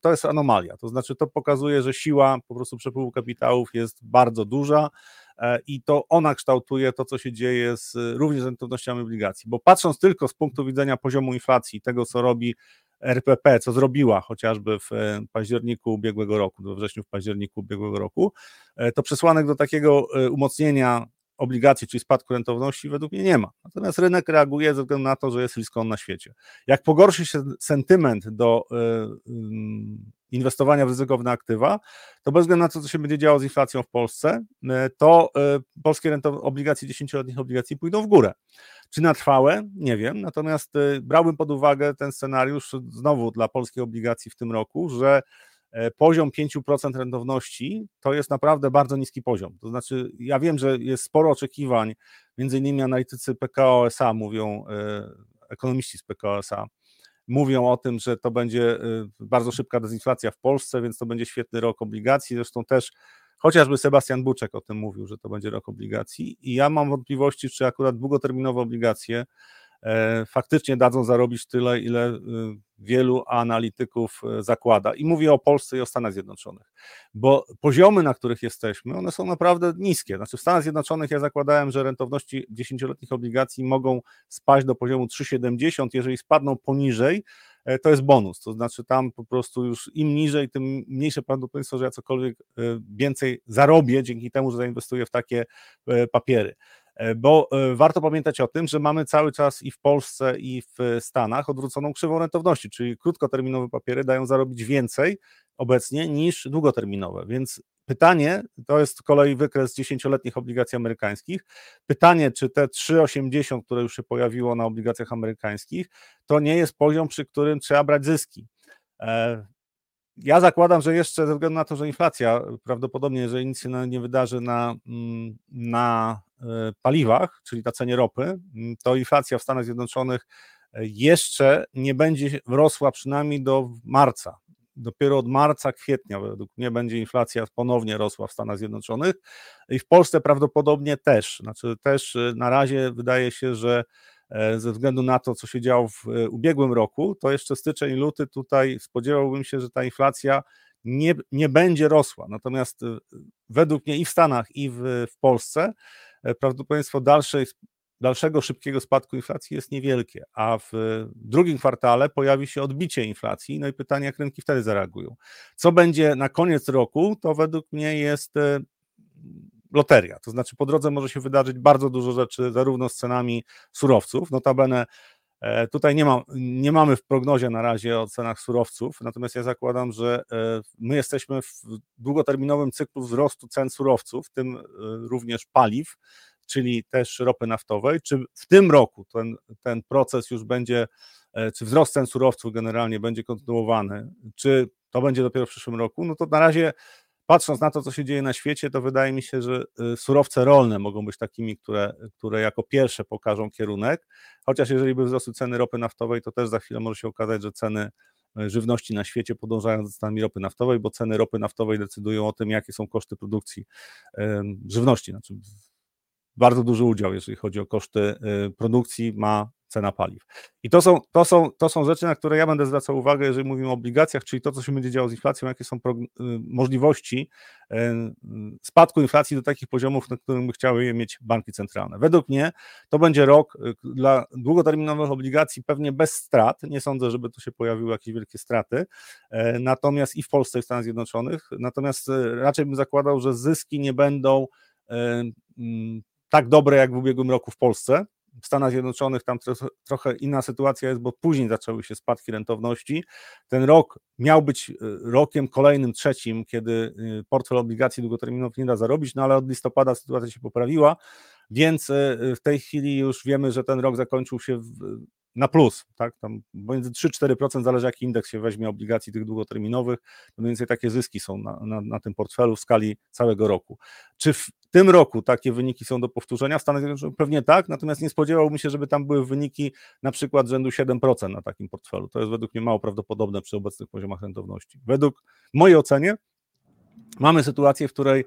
to jest anomalia. To znaczy, to pokazuje, że siła po prostu przepływu kapitałów jest bardzo duża i to ona kształtuje to, co się dzieje z również z rentownościami obligacji. Bo patrząc tylko z punktu widzenia poziomu inflacji, tego, co robi RPP, co zrobiła chociażby w e, październiku ubiegłego roku, we wrześniu w październiku ubiegłego roku, e, to przesłanek do takiego e, umocnienia obligacji, czyli spadku rentowności, według mnie nie ma. Natomiast rynek reaguje ze względu na to, że jest risk na świecie. Jak pogorszy się sentyment do inwestowania w ryzykowne aktywa, to bez względu na to, co się będzie działo z inflacją w Polsce, to polskie obligacje, 10-letnich obligacji pójdą w górę. Czy na trwałe? Nie wiem. Natomiast y, brałbym pod uwagę ten scenariusz znowu dla polskiej obligacji w tym roku, że e, poziom 5% rentowności to jest naprawdę bardzo niski poziom. To znaczy, ja wiem, że jest sporo oczekiwań, między innymi analitycy PKO SA mówią, e, ekonomiści z PKO SA, mówią o tym, że to będzie y, bardzo szybka dezinflacja w Polsce, więc to będzie świetny rok obligacji. Zresztą też Chociażby Sebastian Buczek o tym mówił, że to będzie rok obligacji i ja mam wątpliwości, czy akurat długoterminowe obligacje faktycznie dadzą zarobić tyle, ile e, wielu analityków e, zakłada. I mówię o Polsce i o Stanach Zjednoczonych, bo poziomy, na których jesteśmy, one są naprawdę niskie. Znaczy w Stanach Zjednoczonych ja zakładałem, że rentowności dziesięcioletnich obligacji mogą spaść do poziomu 3,70, jeżeli spadną poniżej, E, to jest bonus. To znaczy tam po prostu już im niżej, tym mniejsze prawdopodobieństwo, że ja cokolwiek e, więcej zarobię dzięki temu, że zainwestuję w takie e, papiery. Bo warto pamiętać o tym, że mamy cały czas i w Polsce, i w Stanach odwróconą krzywą rentowności, czyli krótkoterminowe papiery dają zarobić więcej obecnie niż długoterminowe, więc Pytanie, to jest kolei wykres dziesięcioletnich obligacji amerykańskich. Pytanie, czy te 3,80, które już się pojawiło na obligacjach amerykańskich, to nie jest poziom, przy którym trzeba brać zyski. E, ja zakładam, że jeszcze ze względu na to, że inflacja prawdopodobnie, jeżeli nic się nie wydarzy na, mm, na e, paliwach, czyli na cenie ropy, mm, to inflacja w Stanach Zjednoczonych jeszcze nie będzie rosła przynajmniej do marca dopiero od marca, kwietnia według mnie będzie inflacja ponownie rosła w Stanach Zjednoczonych i w Polsce prawdopodobnie też. Znaczy też y, na razie wydaje się, że e, ze względu na to, co się działo w e, ubiegłym roku, to jeszcze styczeń, luty tutaj spodziewałbym się, że ta inflacja nie, nie będzie rosła. Natomiast y, według mnie i w Stanach, i w, w Polsce e, prawdopodobieństwo dalszej dalszego szybkiego spadku inflacji jest niewielkie, a w drugim kwartale pojawi się odbicie inflacji, no i pytanie, jak rynki wtedy zareagują. Co będzie na koniec roku, to według mnie jest e, loteria, to znaczy po drodze może się wydarzyć bardzo dużo rzeczy, zarówno z cenami surowców, notabene e, Tutaj nie, ma, nie mamy w prognozie na razie o cenach surowców, natomiast ja zakładam, że e, my jesteśmy w długoterminowym cyklu wzrostu cen surowców, w tym również paliw, czyli też ropy naftowej, czy w tym roku ten, ten proces już będzie, e, czy wzrost cen surowców generalnie będzie kontynuowany, czy to będzie dopiero w przyszłym roku, no to na razie patrząc na to, co się dzieje na świecie, to wydaje mi się, że e, surowce rolne mogą być takimi, które, które jako pierwsze pokażą kierunek, chociaż jeżeli by wzrosły ceny ropy naftowej, to też za chwilę może się okazać, że ceny e, żywności na świecie podążają za cenami ropy naftowej, bo ceny ropy naftowej decydują o tym, jakie są koszty produkcji żywności, znaczy bardzo duży udział, jeżeli chodzi o koszty y, produkcji, ma cena paliw. I to są, to, są, to są rzeczy, na które ja będę zwracał uwagę, jeżeli mówimy o obligacjach, czyli to, co się będzie działo z inflacją, jakie są y, możliwości y, spadku inflacji do takich poziomów, na których by chciały je mieć banki centralne. Według mnie to będzie rok dla długoterminowych obligacji pewnie bez strat. Nie sądzę, żeby tu się pojawiły jakieś wielkie straty. Natomiast i w Polsce, i w Stanach Zjednoczonych. Natomiast raczej bym zakładał, że zyski nie będą tak dobre jak w ubiegłym roku w Polsce. W Stanach Zjednoczonych tam trochę, trochę inna sytuacja jest, bo później zaczęły się spadki rentowności. Ten rok miał być y, rokiem kolejnym, trzecim, kiedy y, portfel obligacji długoterminowych nie da zarobić, no ale od listopada sytuacja się poprawiła, więc y, w tej chwili już wiemy, że ten rok zakończył się w, na plus, tak? Tam między 3-4% zależy jaki indeks się weźmie obligacji tych długoterminowych, mniej więcej takie zyski są na, na, na, tym portfelu w skali całego roku. Czy w tym roku takie wyniki są do powtórzenia? W Stanach Zjednoczonych pewnie tak, natomiast nie spodziewałbym się, żeby tam były wyniki na przykład rzędu 7% na takim portfelu. To jest według mnie mało prawdopodobne przy obecnych poziomach rentowności. Według mojej ocenie mamy sytuację, w której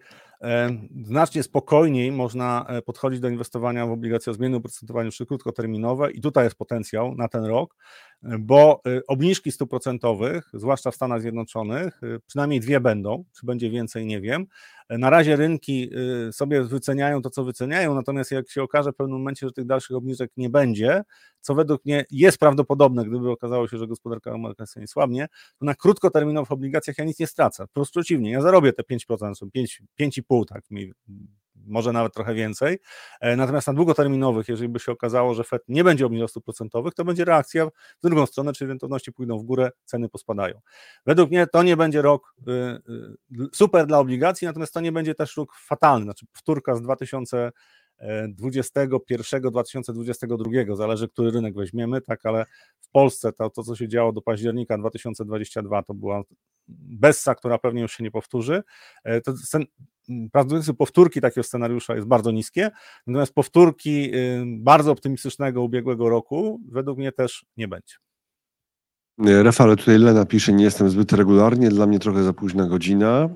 znacznie spokojniej można e, podchodzić do inwestowania w obligacje o zmiennym oprocentowaniu czy krótkoterminowe i tutaj jest potencjał na ten rok, e, bo obniżki stóp procentowych, zwłaszcza w Stanach Zjednoczonych, przynajmniej dwie będą, czy będzie więcej, nie wiem. Na razie rynki sobie wyceniają to, co wyceniają, natomiast jak się okaże w pewnym momencie, że tych dalszych obniżek nie będzie, co według mnie jest prawdopodobne, gdyby okazało się, że gospodarka amerykańska nie słabnie, to na krótkoterminowych obligacjach ja nic nie stracę. Po prostu przeciwnie, ja zarobię te 5%, 5, 5,5, tak mi może nawet trochę więcej. E, natomiast na długoterminowych, jeżeli by się okazało, że FED nie będzie obniżał stóp procentowych, to będzie reakcja w drugą stronę, czyli rentowności pójdą w górę, ceny pospadają. Według mnie to nie będzie rok y, y, super dla obligacji, natomiast to nie będzie też rok fatalny, znaczy powtórka z 2000 2021-2022, zależy, który rynek weźmiemy, tak, ale w Polsce to, to, co się działo do października 2022, to była Bessa, która pewnie już się nie powtórzy. E, to prawdopodobieństwo powtórki takiego scenariusza jest bardzo niskie, natomiast powtórki y, bardzo optymistycznego ubiegłego roku według mnie też nie będzie. Rafale, tutaj Lena pisze, nie jestem zbyt regularnie, dla mnie trochę za późna godzina,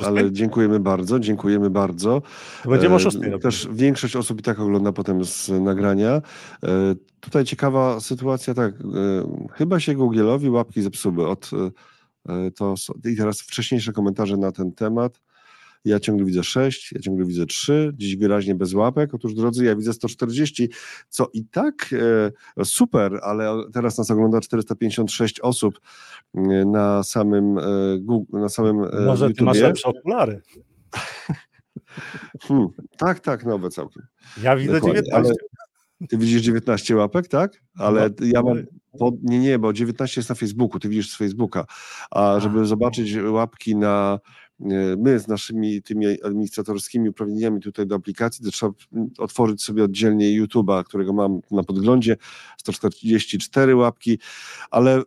e, ale dziękujemy bardzo, dziękujemy bardzo. Będziemy o e. Też większość osób i tak ogląda potem z nagrania. E, tutaj ciekawa sytuacja, tak, chyba się Googlie'owi łapki zepsuły od to, i teraz wcześniejsze komentarze na ten temat. Ja ciągle widzę 6, ja ciągle widzę 3, dziś wyraźnie bez łapek. Otóż drodzy, ja widzę 140, co i tak e, super, ale teraz nas ogląda 456 osób e, na samym e, Google, na samym e, Może YouTubie. ty masz lepsze okulary. Hmm, tak, tak, nowe całkiem. Ja widzę Dokładnie, 19. Ty widzisz 19 łapek, tak? Ale No, ja mam. nie, nie, bo 19 jest na Facebooku, ty widzisz z Facebooka. A żeby A. zobaczyć łapki na. E, My z naszymi tymi administratorskimi uprawnieniami tutaj do aplikacji, to trzeba otworzyć sobie oddzielnie YouTube'a, którego mam na podglądzie, 144 łapki, ale y,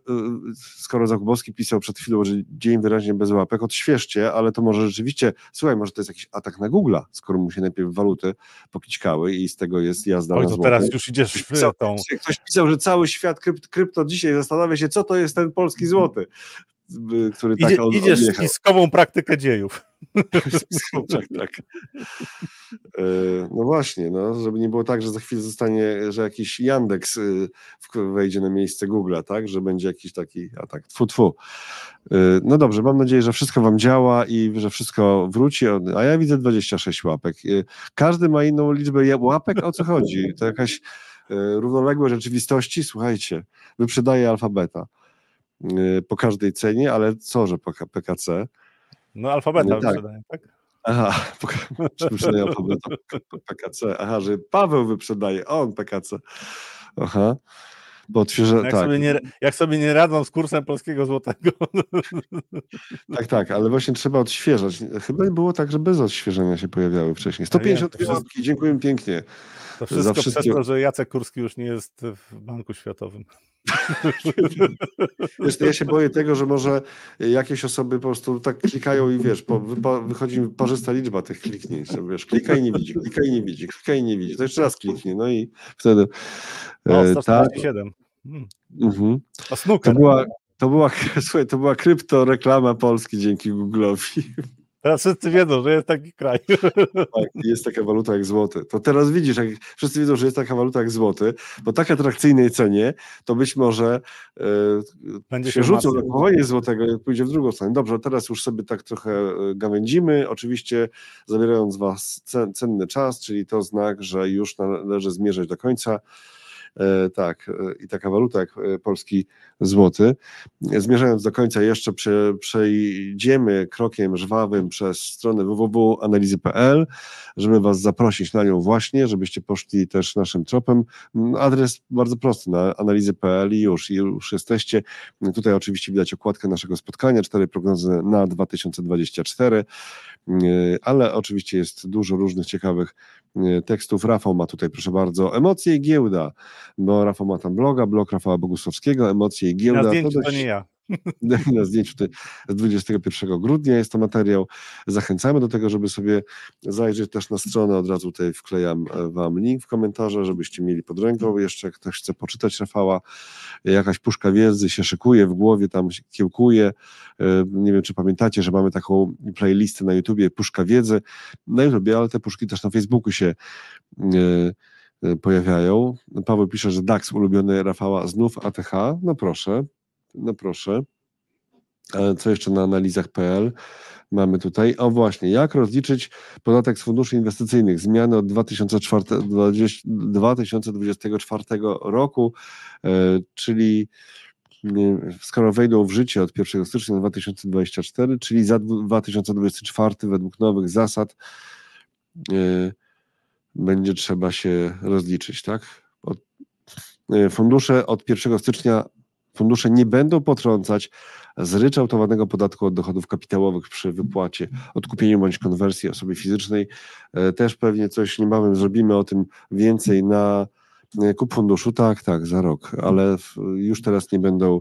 skoro Zakubowski pisał przed chwilą, że dzień wyraźnie bez łapek, odświeżcie, ale to może rzeczywiście, słuchaj, może to jest jakiś atak na Google'a, skoro mu się najpierw waluty pokićkały i z tego jest jazda Oj, na to teraz już idziesz w Pisał, tą. Ktoś pisał, że cały świat krypt, krypto dzisiaj zastanawia się, co to jest ten polski złoty, który Idzie, tak od, idziesz w spiskową praktykę dziejów. tak, tak. E, No właśnie, no, żeby nie było tak, że za chwilę zostanie, że jakiś Yandex y, wejdzie na miejsce Google'a, tak, że będzie jakiś taki atak. Tfu, tfu. E, No dobrze, mam nadzieję, że wszystko wam działa i że wszystko wróci, a ja widzę 26 łapek. E, Każdy ma inną liczbę łapek, o co chodzi? To jakaś równoległe rzeczywistości, słuchajcie, wyprzedaje alfabeta po każdej cenie, ale co, że PK- PKC? No alfabeta No tak. wyprzedają, tak? Aha, wyprzedaje alfabeta PKC. Aha, że Paweł wyprzedaje, on PKC. Aha, bo odświeża, Jak, tak, sobie nie, jak sobie nie radzą z kursem polskiego złotego. tak, tak, ale właśnie trzeba odświeżać. Chyba było tak, że bez odświeżenia się pojawiały wcześniej. 150 to wszystko- łapki, dziękuję pięknie. To wszystko wszystkie- przez to, że Jacek Kurski już nie jest w Banku Światowym. Wiesz, ja się boję tego, że może jakieś osoby po prostu tak klikają i wiesz, po, wypa, wychodzi mi parzysta liczba tych kliknięć. Wiesz, klika i nie widzi, klika i nie widzi, klika i nie widzi. To jeszcze raz kliknie, no i wtedy... O, e, tak, 147. Hmm. mhm. To To snooker. była, to była, słuchaj, to była kryptoreklama Polski dzięki Google'owi. Teraz wszyscy wiedzą, że jest taki kraj. Tak, jest taka waluta jak złoty. To teraz widzisz, jak wszyscy wiedzą, że jest taka waluta jak złoty, po tak atrakcyjnej cenie, to być może e, Będzie się się rzucą na kupowanie złotego i pójdzie w drugą stronę. Dobrze, teraz już sobie tak trochę e, gawędzimy, oczywiście zabierając was cen, cenny czas, czyli to znak, że już należy zmierzać do końca. E, tak, e, i taka waluta jak e, polski złoty. Zmierzając do końca, jeszcze prze, przejdziemy krokiem żwawym przez stronę www.analizy.pl, żeby Was zaprosić na nią właśnie, żebyście poszli też naszym tropem. Mm, Adres bardzo prosty, na analizy.pl i już, i już jesteście. Tutaj oczywiście widać okładkę naszego spotkania, cztery prognozy na 2024, Yy, ale oczywiście jest dużo różnych ciekawych tekstów. Rafał ma tutaj, proszę bardzo, emocje i giełda, bo Rafał ma tam bloga, blog Rafała Bogusławskiego, emocje i giełda. Na zdjęciu to dość- nie ja. na zdjęciu tutaj z 21 grudnia jest to materiał. Zachęcamy do tego, żeby sobie zajrzeć też na stronę. Od razu tutaj wklejam e, Wam link w komentarze, żebyście mieli pod ręką. Jeszcze ktoś chce poczytać Rafała, jakaś puszka wiedzy się szykuje w głowie, tam się kiełkuje. E, Nie wiem, czy pamiętacie, że mamy taką playlistę na YouTubie, puszka wiedzy na YouTubie, ale te puszki też na Facebooku się e, pojawiają. Paweł pisze, że DAX ulubiony Rafała znów ATH. No proszę, no proszę. E, Co jeszcze na analizach.pl mamy tutaj? O właśnie, jak rozliczyć podatek z funduszy inwestycyjnych? Zmiany od 2004, 20, 2024 roku, e, czyli skoro wejdą w życie od 1 stycznia 2024, czyli za dwu- 2024 według nowych zasad e, będzie trzeba się rozliczyć, tak? Od, e, fundusze od 1 stycznia fundusze nie będą potrącać zryczałtowanego podatku od dochodów kapitałowych przy wypłacie, odkupieniu bądź konwersji osoby fizycznej. E, Też pewnie coś niebawem zrobimy o tym więcej na e, kup funduszu. Tak, tak, za rok, ale już teraz nie będą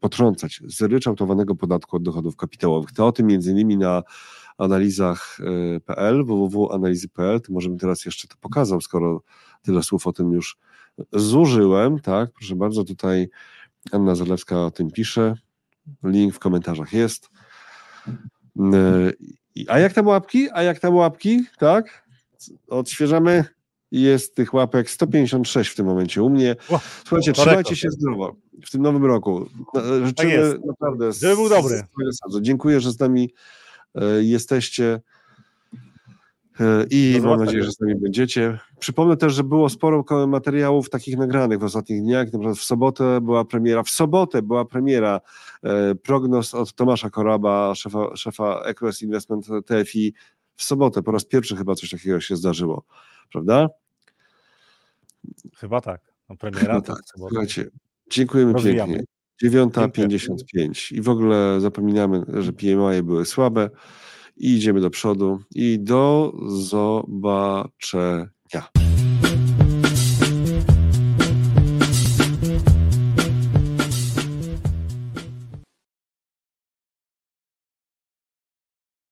potrącać zryczałtowanego podatku od dochodów kapitałowych. To o tym między innymi na analizach.pl, www.analizy.pl. To możemy teraz jeszcze to pokazał, skoro tyle słów o tym już zużyłem, tak, proszę bardzo, tutaj Anna Zalewska o tym pisze, link w komentarzach jest. I- A jak tam łapki? A jak tam łapki? Tak? Odświeżamy. Jest tych łapek 156 w tym momencie u mnie. Słuchajcie, to trzymajcie się zdrowo w tym nowym roku. No, Życzymy jest. naprawdę. Żeby był dobry. Dziękuję, że z nami e, jesteście. E, I Do mam nadzieję, że z nami będziecie. Przypomnę też, że było sporo materiałów takich nagranych w ostatnich dniach. Na przykład w sobotę była premiera, w sobotę była premiera e, prognoz od Tomasza Koraba, szefa, szefa Equest Investment TFI. w sobotę. Po raz pierwszy chyba coś takiego się zdarzyło, prawda? Chyba tak. No, premiera No to tak. w sobotę. Słuchajcie, dziękujemy Rozwijamy. pięknie. 9.55 i w ogóle zapominamy, że PMI były słabe i idziemy do przodu i do zobaczenia.